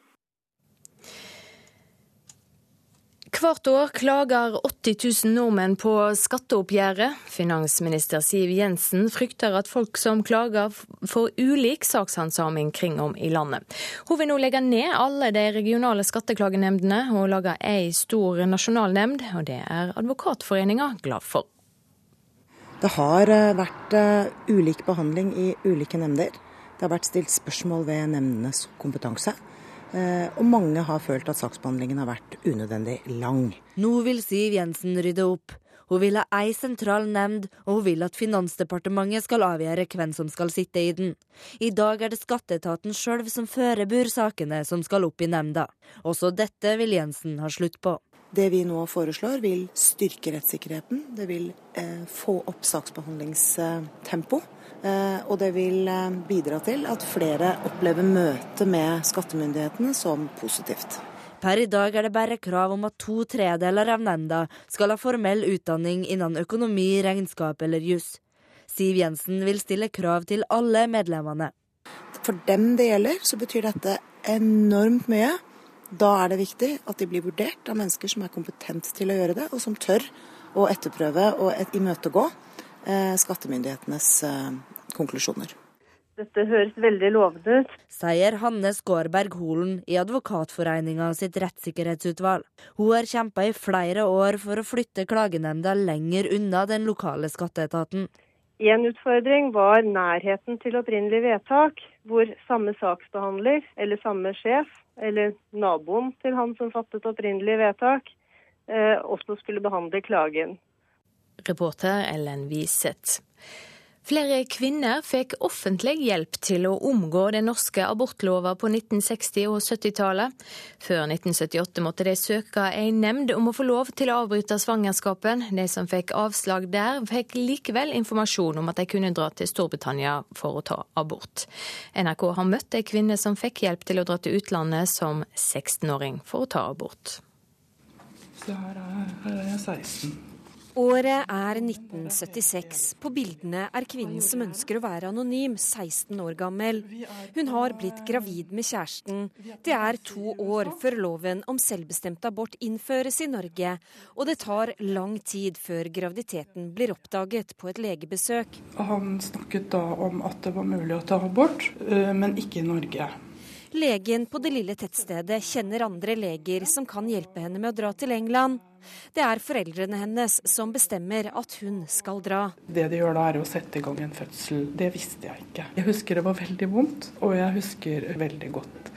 Hvert år klager 80 000 nordmenn på skatteoppgjøret. Finansminister Siv Jensen frykter at folk som klager får ulik sakshandsaming kring om i landet. Hun vil nå legge ned alle de regionale skatteklagenemndene og lage ei stor nasjonalnemnd, og det er Advokatforeninga glad for.
Det har eh, vært eh, ulik behandling i ulike nemnder. Det har vært stilt spørsmål ved nemndenes kompetanse. Eh, og mange har følt at saksbehandlingen har vært unødvendig lang.
Nå vil Siv Jensen rydde opp. Hun vil ha ei sentral nemnd, og hun vil at Finansdepartementet skal avgjøre hvem som skal sitte i den. I dag er det skatteetaten sjøl som fører sakene som skal opp i nemnda. Også dette vil Jensen ha slutt på.
Det vi nå foreslår vil styrke rettssikkerheten. Det vil eh, få opp saksbehandlingstempo. Eh, og det vil eh, bidra til at flere opplever møtet med skattemyndighetene som positivt.
Per i dag er det bare krav om at to tredeler av nemnda skal ha formell utdanning innen økonomi, regnskap eller juss. Siv Jensen vil stille krav til alle medlemmene.
For dem det gjelder, så betyr dette enormt mye. Da er det viktig at de blir vurdert av mennesker som er kompetent til å gjøre det, og som tør å etterprøve og et, imøtegå eh, skattemyndighetenes eh, konklusjoner.
Dette høres veldig lovende ut.
Sier Hanne Skårberg Holen i Advokatforeninga sitt rettssikkerhetsutvalg. Hun har kjempa i flere år for å flytte klagenemnda lenger unna den lokale skatteetaten.
Én utfordring var nærheten til opprinnelig vedtak, hvor samme saksbehandler eller samme sjef eller naboen til han som fattet opprinnelig vedtak, eh, også skulle behandle klagen.
Reporter Ellen Wiseth. Flere kvinner fikk offentlig hjelp til å omgå den norske abortlova på 1960- og 70-tallet. Før 1978 måtte de søke en nemnd om å få lov til å avbryte svangerskapen. De som fikk avslag der, fikk likevel informasjon om at de kunne dra til Storbritannia for å ta abort. NRK har møtt ei kvinne som fikk hjelp til å dra til utlandet som 16-åring for å ta abort.
Så her er, her er jeg 16.
Året er 1976. På bildene er kvinnen som ønsker å være anonym, 16 år gammel. Hun har blitt gravid med kjæresten. Det er to år før loven om selvbestemt abort innføres i Norge, og det tar lang tid før graviditeten blir oppdaget på et legebesøk.
Han snakket da om at det var mulig å ta abort, øh, men ikke i Norge.
Legen på det lille tettstedet kjenner andre leger som kan hjelpe henne med å dra til England. Det er foreldrene hennes som bestemmer at hun skal dra.
Det de gjør da er å sette i gang en fødsel. Det visste jeg ikke. Jeg husker det var veldig vondt, og jeg husker veldig godt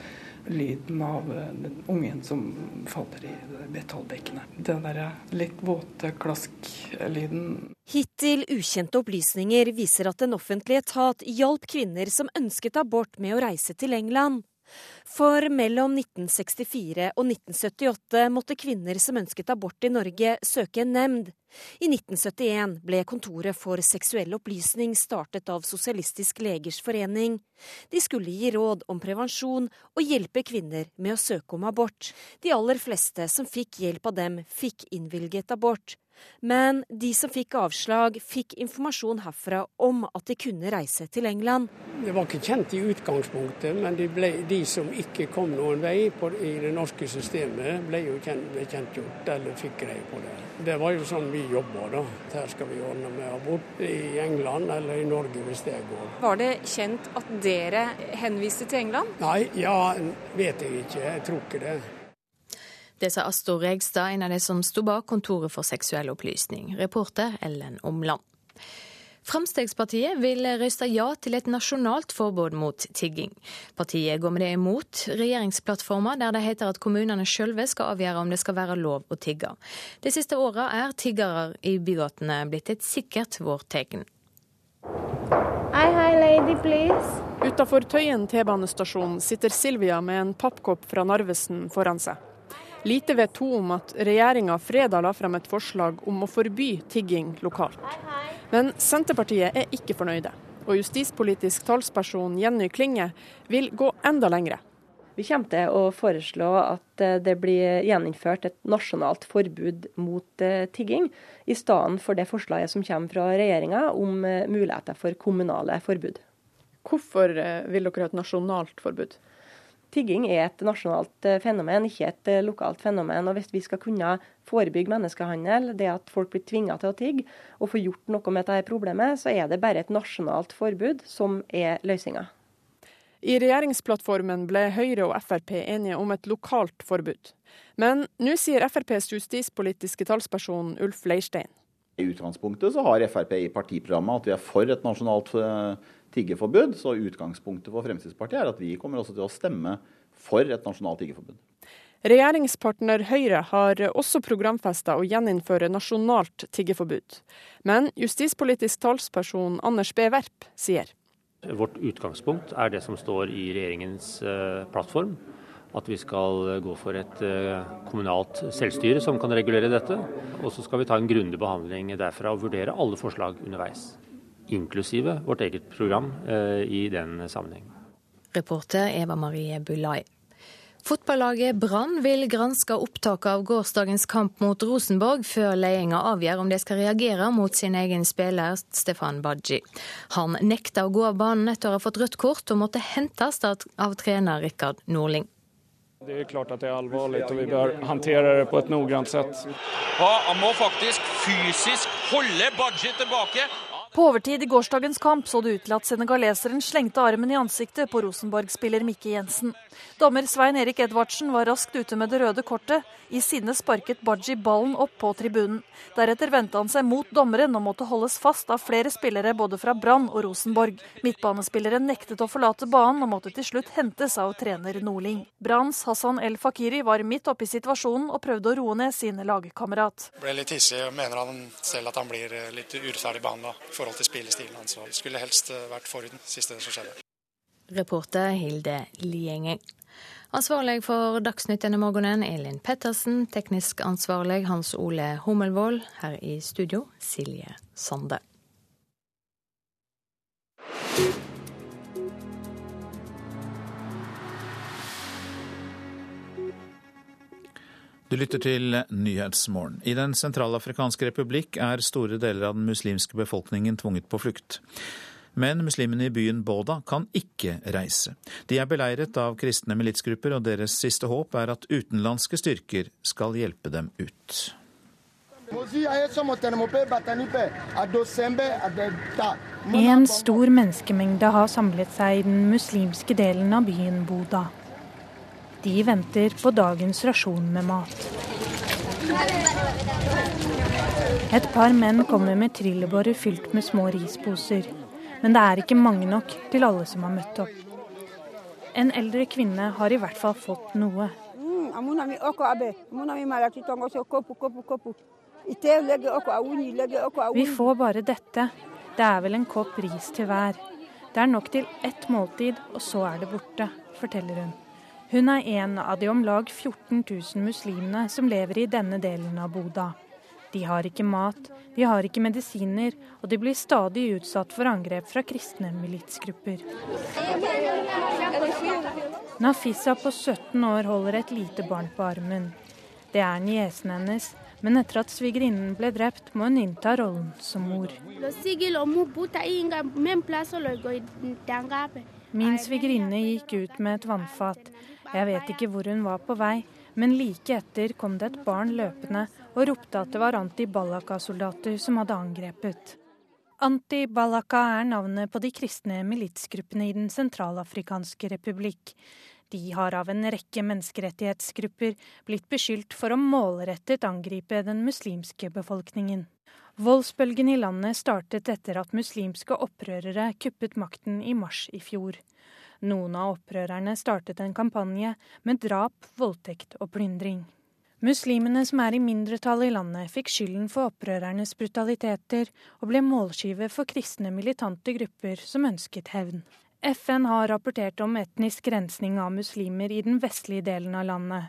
lyden av den ungen som faller i metallbekkenet. Den derre litt våte klask-lyden.
Hittil ukjente opplysninger viser at en offentlig etat hjalp kvinner som ønsket abort med å reise til England. For mellom 1964 og 1978 måtte kvinner som ønsket abort i Norge, søke en nemnd. I 1971 ble Kontoret for seksuell opplysning startet av Sosialistisk legers forening. De skulle gi råd om prevensjon og hjelpe kvinner med å søke om abort. De aller fleste som fikk hjelp av dem, fikk innvilget abort. Men de som fikk avslag, fikk informasjon herfra om at de kunne reise til England.
Det var ikke kjent i utgangspunktet, men de, ble, de som ikke kom noen vei på, i det norske systemet, ble jo kjent, kjentgjort eller fikk greie på det. Det var jo sånn vi jobba, da. Her skal vi ordne med abort i England eller i Norge hvis det går.
Var det kjent at dere henviste til England?
Nei, ja, vet jeg ikke. Jeg tror ikke det.
Det sa Astor Regstad, en av de som sto bak Kontoret for seksuell opplysning. Reporter Ellen Omland. Fremskrittspartiet vil røyste ja til et nasjonalt forbud mot tigging. Partiet går med det imot regjeringsplattforma, der det heter at kommunene sjølve skal avgjøre om det skal være lov å tigge. De siste åra er tiggere i bygatene blitt et sikkert vårtegn.
Hei, hei, lady, please.
Utafor Tøyen T-banestasjon sitter Silvia med en pappkopp fra Narvesen foran seg. Lite vet hun om at regjeringa fredag la frem et forslag om å forby tigging lokalt. Men Senterpartiet er ikke fornøyde, og justispolitisk talsperson Jenny Klinge vil gå enda lengre.
Vi kommer til å foreslå at det blir gjeninnført et nasjonalt forbud mot tigging, i stedet for det forslaget som kommer fra regjeringa om muligheter for kommunale forbud.
Hvorfor vil dere ha et nasjonalt forbud?
Tigging er et nasjonalt fenomen, ikke et lokalt fenomen. og Hvis vi skal kunne forebygge menneskehandel, det at folk blir tvinga til å tigge, og få gjort noe med dette problemet, så er det bare et nasjonalt forbud som er løsninga.
I regjeringsplattformen ble Høyre og Frp enige om et lokalt forbud. Men nå sier FrPs justispolitiske talsperson Ulf Leirstein.
I utgangspunktet så har Frp i partiprogrammet at vi er for et nasjonalt tiggeforbud. Så utgangspunktet for Fremskrittspartiet er at vi kommer også til å stemme for et nasjonalt tiggeforbud.
Regjeringspartner Høyre har også programfesta å gjeninnføre nasjonalt tiggeforbud. Men justispolitisk talsperson Anders B. Werp sier
Vårt utgangspunkt er det som står i regjeringens plattform. At vi skal gå for et kommunalt selvstyre som kan regulere dette. Og så skal vi ta en grundig behandling derfra og vurdere alle forslag underveis inklusive vårt eget program i den sammenheng.
Reporter Eva Marie Bulai. Fotballaget Brann vil granske opptaket av gårsdagens kamp mot Rosenborg, før ledelsen avgjør om de skal reagere mot sin egen spiller Stefan Badji. Han nekta å gå av banen etter å ha fått rødt kort, og måtte hentes av trener Rikard Norling.
Det er klart at det er alvorlig, og vi bør håndtere det på et noggrant sett.
Ja, han må faktisk fysisk holde Badji tilbake.
På overtid i gårsdagens kamp så det ut til at senegaleseren slengte armen i ansiktet på Rosenborg-spiller Mikke Jensen. Dommer Svein Erik Edvardsen var raskt ute med det røde kortet. I sinne sparket Baji ballen opp på tribunen. Deretter vendte han seg mot dommeren og måtte holdes fast av flere spillere både fra Brann og Rosenborg. Midtbanespilleren nektet å forlate banen og måtte til slutt hentes av trener Nordling. Branns Hassan El Fakiri var midt oppe i situasjonen og prøvde å roe ned sin lagkamerat.
Ble litt hissig og mener han selv at han blir litt urettferdig behandla forhold til spillestilen hans. Skulle helst vært foruten siste som skjedde.
Reporter Hilde Liengen. Ansvarlig for Dagsnytt denne morgenen, Elin Pettersen. Teknisk ansvarlig Hans Ole Hummelvold. Her i studio, Silje Sande.
Du lytter til Nyhetsmorgen. I Den sentralafrikanske republikk er store deler av den muslimske befolkningen tvunget på flukt. Men muslimene i byen Boda kan ikke reise. De er beleiret av kristne militsgrupper, og deres siste håp er at utenlandske styrker skal hjelpe dem ut.
En stor menneskemengde har samlet seg i den muslimske delen av byen Boda. De venter på dagens rasjon med mat. Et par menn kommer med trillebårer fylt med små risposer. Men det er ikke mange nok til alle som har møtt opp. En eldre kvinne har i hvert fall fått noe. Vi får bare dette. Det er vel en kopp ris til hver. Det er nok til ett måltid, og så er det borte, forteller hun. Hun er en av de om lag 14 000 muslimene som lever i denne delen av Boda. De har ikke mat, de har ikke medisiner, og de blir stadig utsatt for angrep fra kristne militsgrupper. Nafisa på 17 år holder et lite barn på armen. Det er niesen hennes, men etter at svigerinnen ble drept, må hun innta rollen som mor. Min svigerinne gikk ut med et vannfat. Jeg vet ikke hvor hun var på vei, men like etter kom det et barn løpende og ropte at det var anti-Balaka-soldater som hadde angrepet. Anti-Balaka er navnet på de kristne militsgruppene i Den sentralafrikanske republikk. De har av en rekke menneskerettighetsgrupper blitt beskyldt for å målrettet angripe den muslimske befolkningen. Voldsbølgen i landet startet etter at muslimske opprørere kuppet makten i mars i fjor. Noen av opprørerne startet en kampanje med drap, voldtekt og plyndring. Muslimene som er i mindretall i landet, fikk skylden for opprørernes brutaliteter og ble målskive for kristne militante grupper som ønsket hevn. FN har rapportert om etnisk rensning av muslimer i den vestlige delen av landet.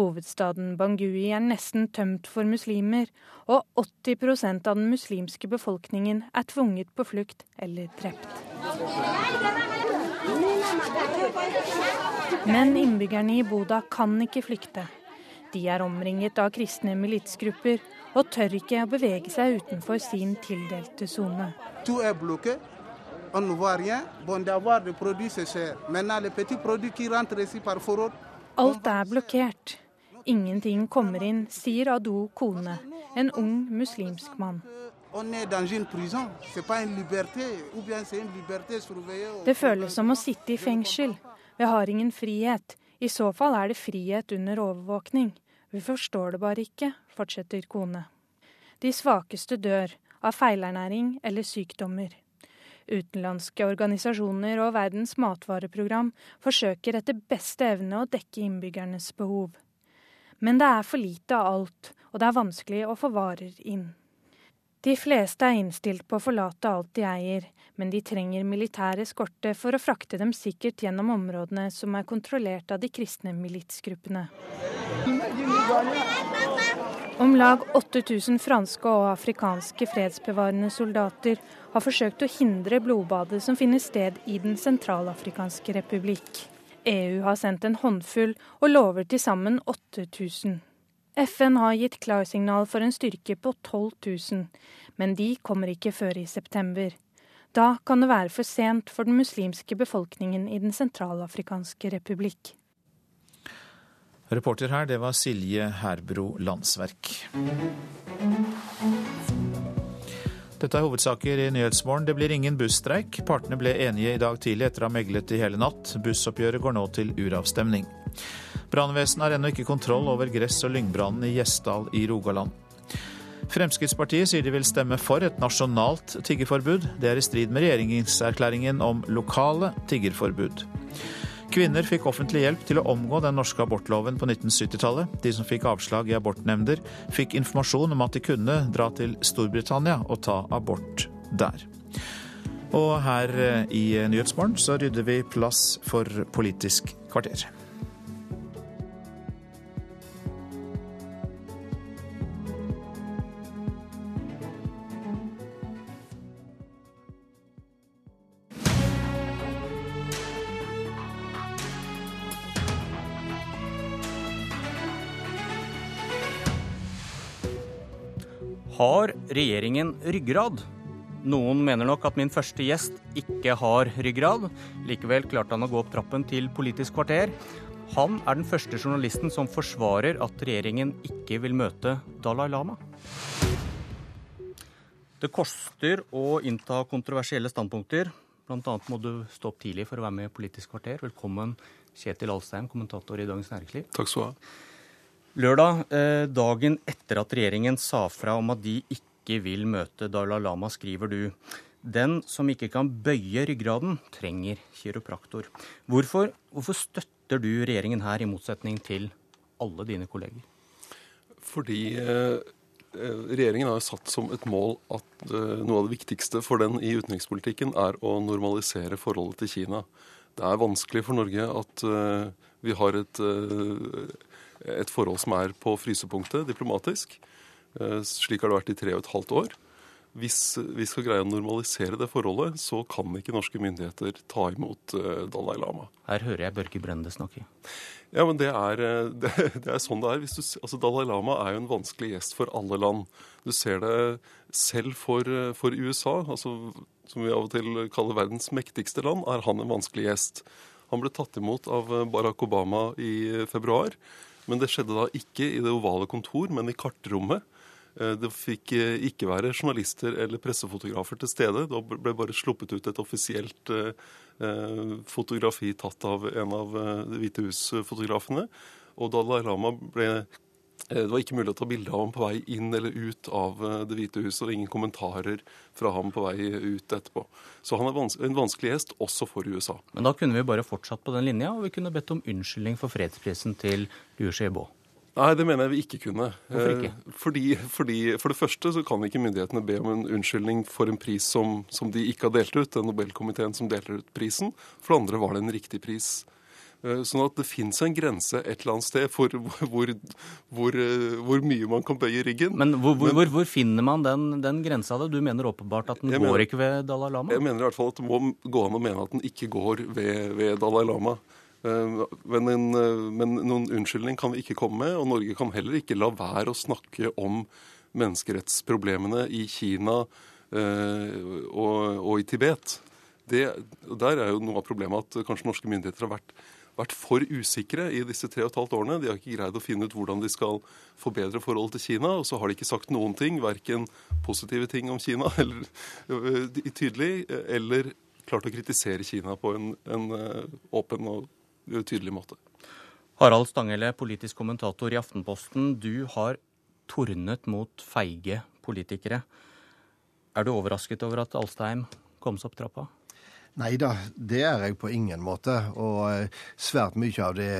Hovedstaden Bangui er nesten tømt for muslimer, og 80% av den muslimske befolkningen er tvunget på flukt eller drept. Men innbyggerne i Boda kan ikke flykte. De er omringet av kristne militsgrupper og tør ikke å bevege seg utenfor sin tildelte sone. Alt er blokkert. Ingenting kommer inn, sier Ado Kone, en ung muslimsk mann. Det føles som å sitte i fengsel. Vi har ingen frihet. I så fall er det frihet under overvåkning. Vi forstår det bare ikke, fortsetter kone. De svakeste dør, av feilernæring eller sykdommer. Utenlandske organisasjoner og Verdens matvareprogram forsøker etter beste evne å dekke innbyggernes behov. Men det er for lite av alt, og det er vanskelig å få varer inn. De fleste er innstilt på å forlate alt de eier, men de trenger militær eskorte for å frakte dem sikkert gjennom områdene som er kontrollert av de kristne militsgruppene. Om lag 8000 franske og afrikanske fredsbevarende soldater har forsøkt å hindre blodbadet som finner sted i Den sentralafrikanske republikk. EU har sendt en håndfull og lover til sammen 8000. FN har gitt klarsignal for en styrke på 12 000, men de kommer ikke før i september. Da kan det være for sent for den muslimske befolkningen i Den sentralafrikanske republikk.
Reporter her, det var Silje Herbro Landsverk. Dette er hovedsaker i Nyhetsmorgen. Det blir ingen busstreik. Partene ble enige i dag tidlig etter å ha meglet i hele natt. Bussoppgjøret går nå til uravstemning. Brannvesenet har ennå ikke kontroll over gress- og lyngbrannen i Gjesdal i Rogaland. Fremskrittspartiet sier de vil stemme for et nasjonalt tiggerforbud. Det er i strid med regjeringserklæringen om lokale tiggerforbud. Kvinner fikk offentlig hjelp til å omgå den norske abortloven på 1970-tallet. De som fikk avslag i abortnemnder, fikk informasjon om at de kunne dra til Storbritannia og ta abort der. Og her eh, i Nyhetsmorgen så rydder vi plass for Politisk kvarter.
Har regjeringen ryggrad? Noen mener nok at min første gjest ikke har ryggrad. Likevel klarte han å gå opp trappen til Politisk kvarter. Han er den første journalisten som forsvarer at regjeringen ikke vil møte Dalai Lama. Det koster å innta kontroversielle standpunkter. Annet må du stå opp tidlig for å være med i Politisk kvarter. Velkommen, Kjetil Alstein, kommentator i Dagens Næringsliv.
Takk skal du ha.
Lørdag, eh, dagen etter at regjeringen sa fra om at de ikke vil møte Dalai Lama, skriver du den som ikke kan bøye ryggraden, trenger kiropraktor. Hvorfor, hvorfor støtter du regjeringen her, i motsetning til alle dine kolleger?
Fordi eh, eh, regjeringen har satt som et mål at eh, noe av det viktigste for den i utenrikspolitikken er å normalisere forholdet til Kina. Det er vanskelig for Norge at eh, vi har et eh, et forhold som er på frysepunktet diplomatisk. Eh, slik har det vært i tre og et halvt år. Hvis vi skal greie å normalisere det forholdet, så kan ikke norske myndigheter ta imot eh, Dalai Lama.
Her hører jeg Børge Brende snakke.
Ja, men det er, eh, det, det er sånn det er. Du, altså Dalai Lama er jo en vanskelig gjest for alle land. Du ser det selv for, for USA, altså, som vi av og til kaller verdens mektigste land, er han en vanskelig gjest. Han ble tatt imot av Barack Obama i februar. Men det skjedde da ikke i det ovale kontor, men i kartrommet. Eh, det fikk eh, ikke være journalister eller pressefotografer til stede. Da ble bare sluppet ut et offisielt eh, fotografi tatt av en av Det hvite hus-fotografene. Og Dalai Lama ble det var ikke mulig å ta bilde av ham på vei inn eller ut av eh, Det hvite huset, og ingen kommentarer fra ham på vei ut etterpå. Så han er en vanskelig gjest, også for USA.
Men da kunne vi bare fortsatt på den linja, og vi kunne bedt om unnskyldning for fredsprisen til Liu Xiaobo.
Nei, det mener jeg vi ikke kunne.
Hvorfor ikke?
Eh, fordi, fordi, For det første så kan ikke myndighetene be om en unnskyldning for en pris som, som de ikke har delt ut, den Nobelkomiteen som deler ut prisen. For det andre var det en riktig pris. Eh, sånn at det fins en grense et eller annet sted for hvor, hvor, eh, hvor mye man kan bøye ryggen.
Men hvor, hvor, hvor finner man den, den, grensa? Du mener åpenbart at den går mener, ikke ved Dalai Lama?
Jeg mener i hvert fall at det må gå an å mene at den ikke går ved, ved Dalai Lama. Eh, men, en, men, noen unnskyldning kan vi ikke komme med, og Norge kan heller ikke la være å snakke om menneskerettsproblemene i Kina og, og i Tibet. Det, der er jo noe av problemet at kanskje norske myndigheter har vært vært for usikre i disse tre og et halvt årene. De har ikke greid å finne ut hvordan de skal forbedre forholdet til Kina. Og så har de ikke sagt noen ting, verken positive ting om Kina eller, uh, tydelig, eller klart å kritisere Kina på en, en uh, åpen og tydelig måte.
Harald Stanghelle, politisk kommentator i Aftenposten. Du har tornet mot feige politikere. Er du overrasket over at Alstheim kom seg opp trappa?
Nei da, det er jeg på ingen måte. Og eh, svært mye av det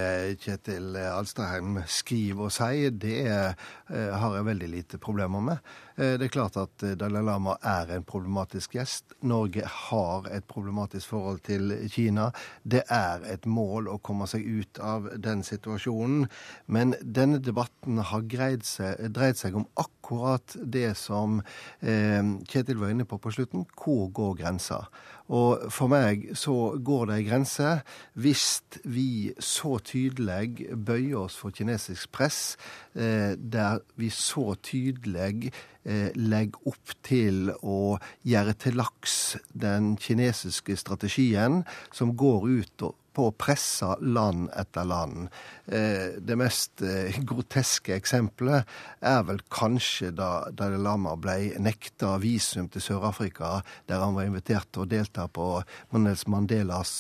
Kjetil Alstaheim skriver og sier, det eh, har jeg veldig lite problemer med. Eh, det er klart at Dalai Lama er en problematisk gjest. Norge har et problematisk forhold til Kina. Det er et mål å komme seg ut av den situasjonen. Men denne debatten har seg, dreid seg om akkurat det som Kjetil var inne på på slutten. Hvor går grensa? Og for meg så går det ei grense hvis vi så tydelig bøyer oss for kinesisk press, eh, der vi så tydelig eh, legger opp til å gjøre til laks den kinesiske strategien som går ut på presse land etter land. Eh, det mest eh, groteske eksempelet er vel kanskje da Dalai Lama ble nekta visum til Sør-Afrika, der han var invitert til å delta på Mandelas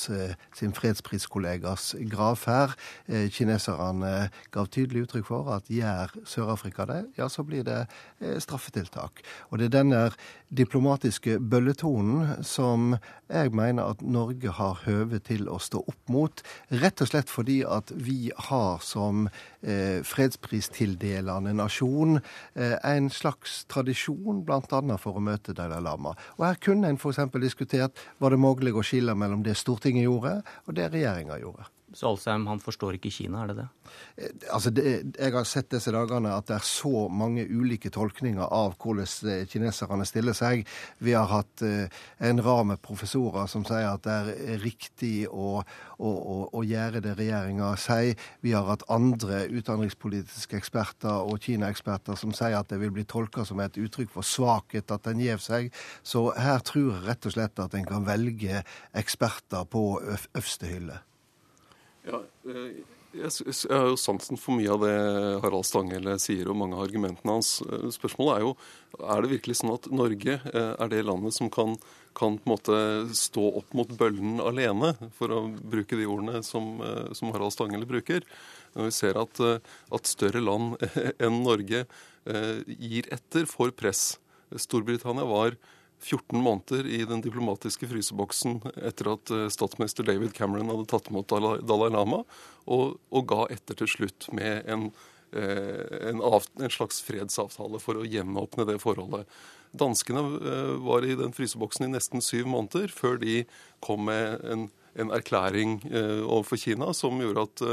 sin fredspriskollegas gravferd. Kineserne gav tydelig uttrykk for at gjør Sør-Afrika det, ja, så blir det straffetiltak. Og det er denne diplomatiske bølletonen som jeg mener at Norge har høve til å stå opp mot. Rett og slett fordi at vi har som eh, fredspristildelende nasjon eh, en slags tradisjon bl.a. for å møte Dalai Lama. Og her kunne en f.eks. diskutert var det mulig å skille mellom det Stortinget gjorde, og det regjeringa gjorde.
Så Alsheim han forstår ikke Kina, er det det?
Eh, altså, det, Jeg har sett disse dagene at det er så mange ulike tolkninger av hvordan eh, kineserne stiller seg. Vi har hatt eh, en rad med professorer som sier at det er riktig å, å, å, å gjøre det regjeringa sier. Vi har hatt andre utenrikspolitiske eksperter og Kina-eksperter som sier at det vil bli tolka som et uttrykk for svakhet at en gjev seg. Så her tror jeg rett og slett at en kan velge eksperter på øverste hylle.
Ja, eh, jeg, har jo sansen for mye av det Harald Stanghelle sier, og mange av argumentene hans. Eh, spørsmålet er jo er det virkelig sånn at Norge eh, er det landet som kan, kan på en måte stå opp mot bøllen alene, for å bruke de ordene som, som Harald Stanghelle bruker. Når vi ser at, at større land enn Norge gir etter for press. Storbritannia var 14 måneder i den diplomatiske fryseboksen etter at eh, statsminister David Cameron hadde tatt imot Dalai Lama, og, og ga etter til slutt med en, eh, en, av, en, slags fredsavtale for å gjenåpne det forholdet. Danskene eh, var i den fryseboksen i nesten syv måneder før de kom med en, en erklæring overfor Kina som gjorde at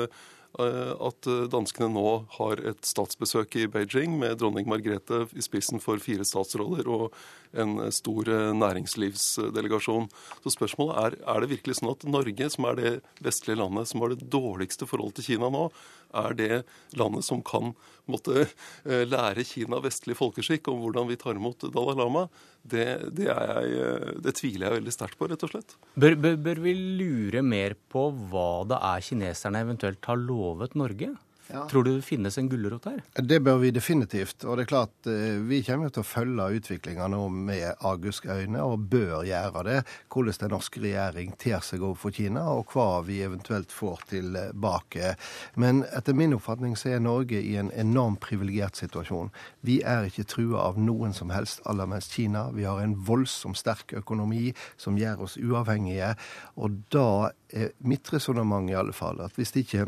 at danskene nå har et statsbesøk i Beijing med dronning Margrethe i spissen for fire statsråder og en stor eh, næringslivsdelegasjon. Så spørsmålet er er det virkelig sånn at Norge, som er det vestlige landet som har det dårligste forholdet til Kina nå, er det landet som kan måtte, eh, lære Kina vestlig folkeskikk om hvordan vi tar imot Dalai Lama, det, det, jeg, eh, det tviler jeg veldig sterkt på, rett og slett.
Bør, bør, bør vi lure mer på hva det er kineserne eventuelt har lovet Norge? Ja. Tror du det finnes en gulrot der?
Det bør vi definitivt. Og det er klart, eh, vi kommer til å følge utviklinga nå med argusøyne, og bør gjøre det. Hvordan den norske regjering ter seg overfor Kina, og hva vi eventuelt får tilbake. Men etter min oppfatning så er Norge i en enormt privilegert situasjon. Vi er ikke trua av noen som helst, aller mest Kina. Vi har en voldsomt sterk økonomi som gjør oss uavhengige. Og da er mitt resonnement i alle fall at hvis det ikke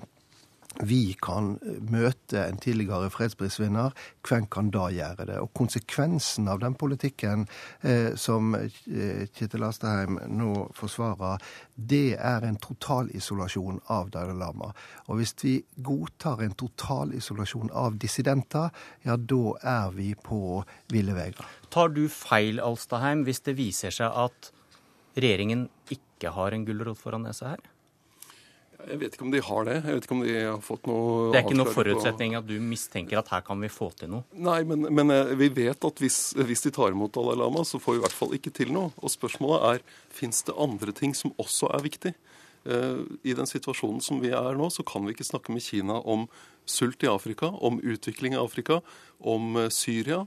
vi kan møte en tidligere fredsprisvinner, hvem kan da gjøre det? Og konsekvensen av den politikken eh, som eh, Kjetil Asteheim nå forsvarer, det er en totalisolasjon av Dalai Lama. Og hvis vi godtar en totalisolasjon av dissidenter, ja, da er vi på ville veier.
Tar du feil, Alstaheim, hvis det viser seg at regjeringen ikke har en gulrot foran nesa her?
Jeg vet ikke om de har det. Jeg vet ikke om de har fått noe
Det er ikke noe forutsetning at du mistenker at her kan vi få til noe?
Nei, men, men eh, vi vet at hvis, hvis, de tar imot Dalai Lama, så får vi i hvert fall ikke til noe. Og spørsmålet er fins det andre ting som også er viktig. Eh, I den situasjonen som vi er nå, så kan vi ikke snakke med Kina om sult i Afrika, om utvikling i Afrika, om eh, Syria,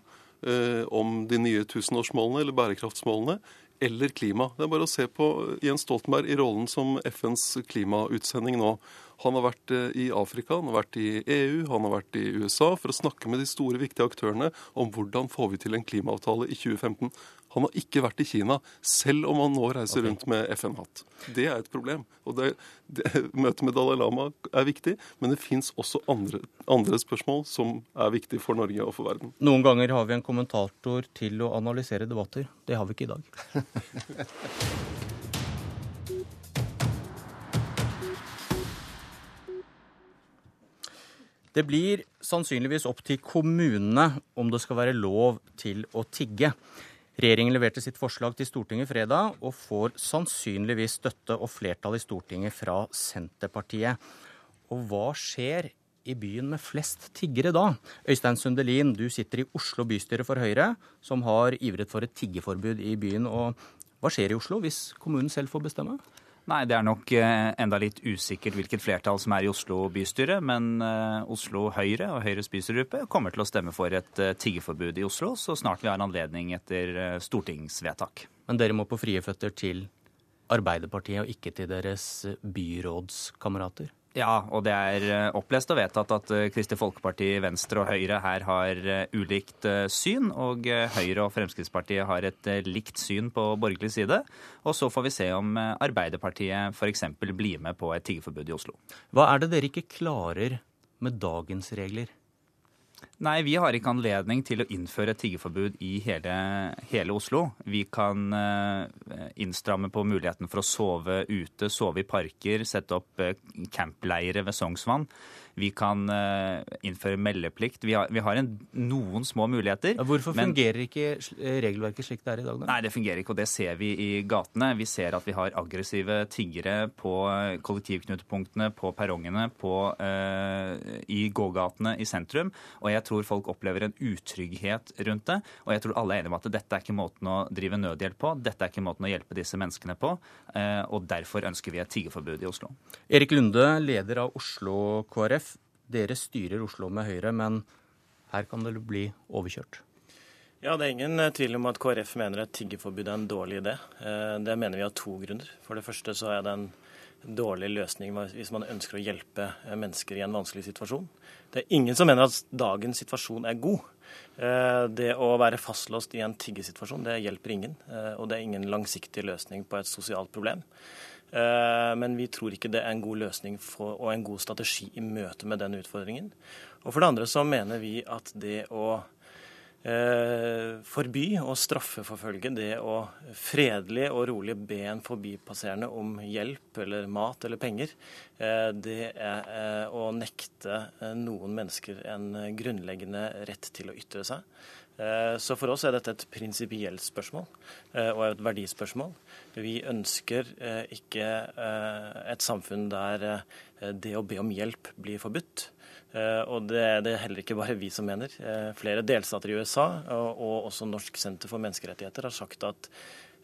om de nye tusenårsmålene eller bærekraftsmålene eller klima. Det er bare å se på Jens Stoltenberg i rollen som FNs klimautsending nå. Han har vært eh, i Afrika, han har vært i EU, han har vært i USA for å snakke med de store, viktige aktørene om hvordan får vi til en klimaavtale i 2015. Han har ikke vært i Kina, selv om han nå reiser okay. rundt med FN-hatt. Det er et problem. Og det, det, Møtet med Dalai Lama er viktig, men det fins også andre, andre, spørsmål som er viktige for Norge og for verden.
Noen ganger har vi en kommentator til å analysere debatter. Det har vi ikke i dag. Det blir sannsynligvis opp til kommunene om det skal være lov til å tigge. Regjeringen leverte sitt forslag til Stortinget fredag, og får sannsynligvis støtte og flertall i Stortinget fra Senterpartiet. Og hva skjer i byen med flest tiggere da? Øystein Sundelin, du sitter i Oslo bystyre for Høyre, som har ivret for et tiggeforbud i byen. Og hva skjer i Oslo hvis kommunen selv får bestemme?
Nei, det er nok eh, enda litt usikkert hvilket flertall som er i Oslo bystyre. Men eh, Oslo Høyre og Høyres bystyregruppe kommer til å stemme for et eh, tiggeforbud i Oslo så snart vi har anledning etter stortingsvedtak.
Men dere må på frie føtter til Arbeiderpartiet og ikke til deres byrådskamerater?
Ja, og det er eh, opplest og vedtatt at eh, Kristelig Folkeparti, Venstre og Høyre her har eh, ulikt syn. Og Høyre og Fremskrittspartiet har et likt syn på borgerlig side. Og så får vi se om Arbeiderpartiet f.eks. blir med på et tiggeforbud i Oslo.
Hva er det dere ikke klarer med dagens regler?
Nei, vi har ikke anledning til å innføre et tiggerforbud i hele, hele, Oslo. Vi kan uh, innstramme på muligheten for å sove ute, sove i parker, sette opp uh, campleire ved Sognsvann. Vi kan uh, innføre meldeplikt. Vi har, vi har en, noen små muligheter.
Ja, hvorfor men, fungerer ikke eh, regelverket slik det er i dag? Da?
Nei, det fungerer ikke, og det ser vi i gatene. Vi ser at vi har aggressive tiggere på eh, kollektivknutepunktene, på perrongene, på, uh, i gågatene i sentrum. Og jeg tror folk opplever en utrygghet rundt det. Og jeg tror alle er enige om at dette er ikke måten å drive nødhjelp på. Dette er ikke måten å hjelpe disse menneskene på. Uh, og derfor ønsker vi et tiggeforbud i Oslo.
Erik Lunde, leder av Oslo KrF. Dere styrer Oslo med Høyre, men her kan det bli overkjørt?
Ja, Det er ingen eh, tvil om at KrF mener at tiggerforbud er en dårlig idé. Eh, det mener vi av to grunner. For det første så er det en dårlig løsning hvis man ønsker å hjelpe eh, mennesker i en vanskelig situasjon. Det er ingen som mener at dagens situasjon er god. Det å være fastlåst i en tiggesituasjon, det hjelper ingen. Og det er ingen langsiktig løsning på et sosialt problem. Eh, men vi tror ikke det er en god løsning for, og en god strategi i møte med den utfordringen. Og for det andre så mener vi at det å eh, forby og straffeforfølge det å fredelig og rolig be en forbipasserende om hjelp eller mat eller penger, eh, det er eh, å nekte eh, noen mennesker en grunnleggende rett til å ytre seg. Eh, så for oss er dette et prinsipielt spørsmål eh, og et verdispørsmål. Vi ønsker eh, ikke et samfunn der det å be om hjelp blir forbudt. Og det er heller ikke bare vi som mener. Flere delstater i USA og også Norsk senter for menneskerettigheter har sagt at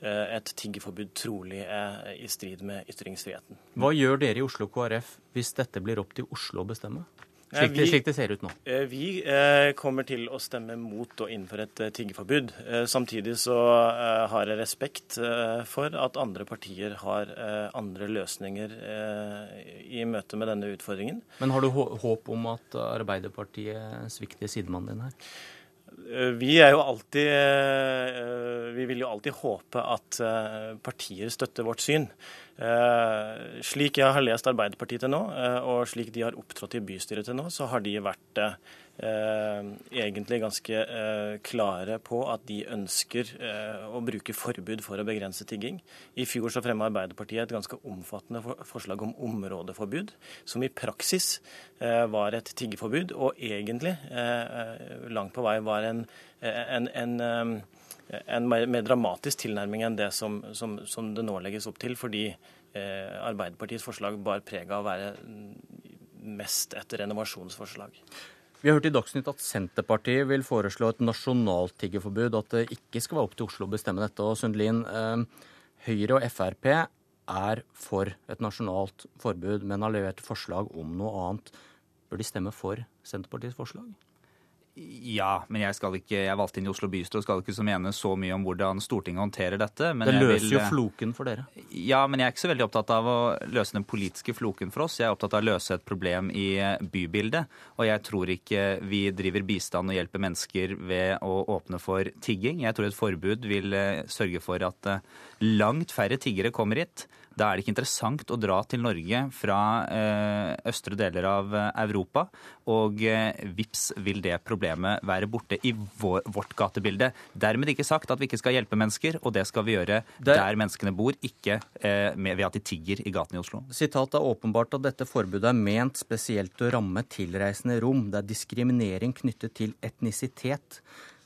et tiggerforbud trolig er i strid med ytringsfriheten.
Hva gjør dere i Oslo KrF hvis dette blir opp til Oslo å bestemme? Slik vi, slik det, ser ut nå?
Eh, vi eh, kommer til å stemme mot å innføre et eh, tiggeforbud. Samtidig så har jeg respekt for at andre partier har andre løsninger i møte med denne utfordringen.
Men har du håp om at Arbeiderpartiet svikter sidemannen din her?
Vi er jo alltid Vi vil jo alltid håpe at partier støtter vårt syn. Eh, slik jeg har lest Arbeiderpartiet til nå, eh, og slik de har opptrådt i bystyret til nå, så har de vært eh, egentlig ganske klare på at de ønsker å bruke forbud for å begrense tigging. I fjor så fremma Arbeiderpartiet et ganske omfattende forslag om områdeforbud, som i praksis var et tiggeforbud, og egentlig langt på vei var en, en, en en mer, dramatisk tilnærming enn det som, som, som, det nå legges opp til, fordi eh, Arbeiderpartiets forslag bar preg av å være mest et renovasjonsforslag.
Vi har hørt i Dagsnytt at Senterpartiet vil foreslå et nasjonalt tiggerforbud, at det ikke skal være opp til Oslo å bestemme dette. Og Sundlin, eh, Høyre og Frp er for et nasjonalt forbud, men har levert forslag om noe annet. Bør de stemme for Senterpartiets forslag?
Ja, men jeg, skal ikke, jeg er valgt inn i Oslo bystyre og skal ikke så mene så mye om hvordan Stortinget håndterer dette.
det løser vil, jo floken for dere.
Ja, men jeg er ikke så veldig opptatt av å løse den politiske floken for oss. Jeg er opptatt av å løse et problem i bybildet. Og jeg tror ikke vi driver bistand og hjelper mennesker ved å åpne for tigging. Jeg tror et forbud vil eh, sørge for at eh, langt færre tiggere kommer hit. Da er det ikke interessant å dra til Norge fra eh, østre deler av eh, Europa, og eh, vips vil det problemet være borte i vårt gatebilde. Dermed ikke sagt at vi ikke skal hjelpe mennesker, og det skal vi gjøre der, der menneskene bor, ikke ved at de tigger i gatene i Oslo.
Sitat er åpenbart at dette forbudet er ment spesielt å ramme tilreisende rom. Det er diskriminering knyttet til etnisitet.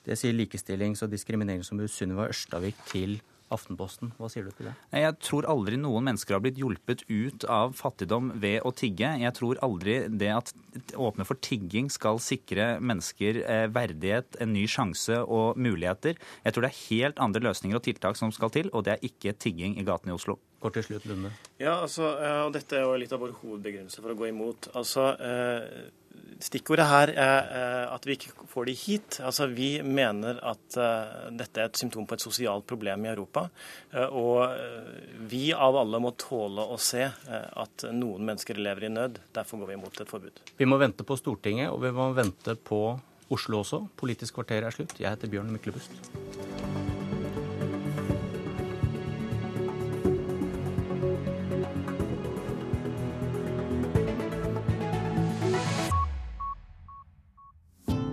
Det sier Likestillings- og diskrimineringsombud Sunniva Ørstavik til Aftenposten. Hva sier du til det?
Jeg tror aldri noen mennesker har blitt hjulpet ut av fattigdom ved å tigge. Jeg tror aldri det at åpne for tigging skal sikre mennesker eh, verdighet, en ny sjanse og muligheter. Jeg tror det er helt andre løsninger og tiltak som skal til, og det er ikke tigging i gatene i Oslo.
Kort til slutt, Lunde.
Ja, altså, og Dette er jo litt av vår hovedbegrunnelse for å gå imot. Altså, Stikkordet her er at vi ikke får de hit. Altså, Vi mener at dette er et symptom på et sosialt problem i Europa. Og vi av alle må tåle å se at noen mennesker lever i nød. Derfor går vi imot et forbud.
Vi må vente på Stortinget, og vi må vente på Oslo også. Politisk kvarter er slutt. Jeg heter Bjørn Myklebust.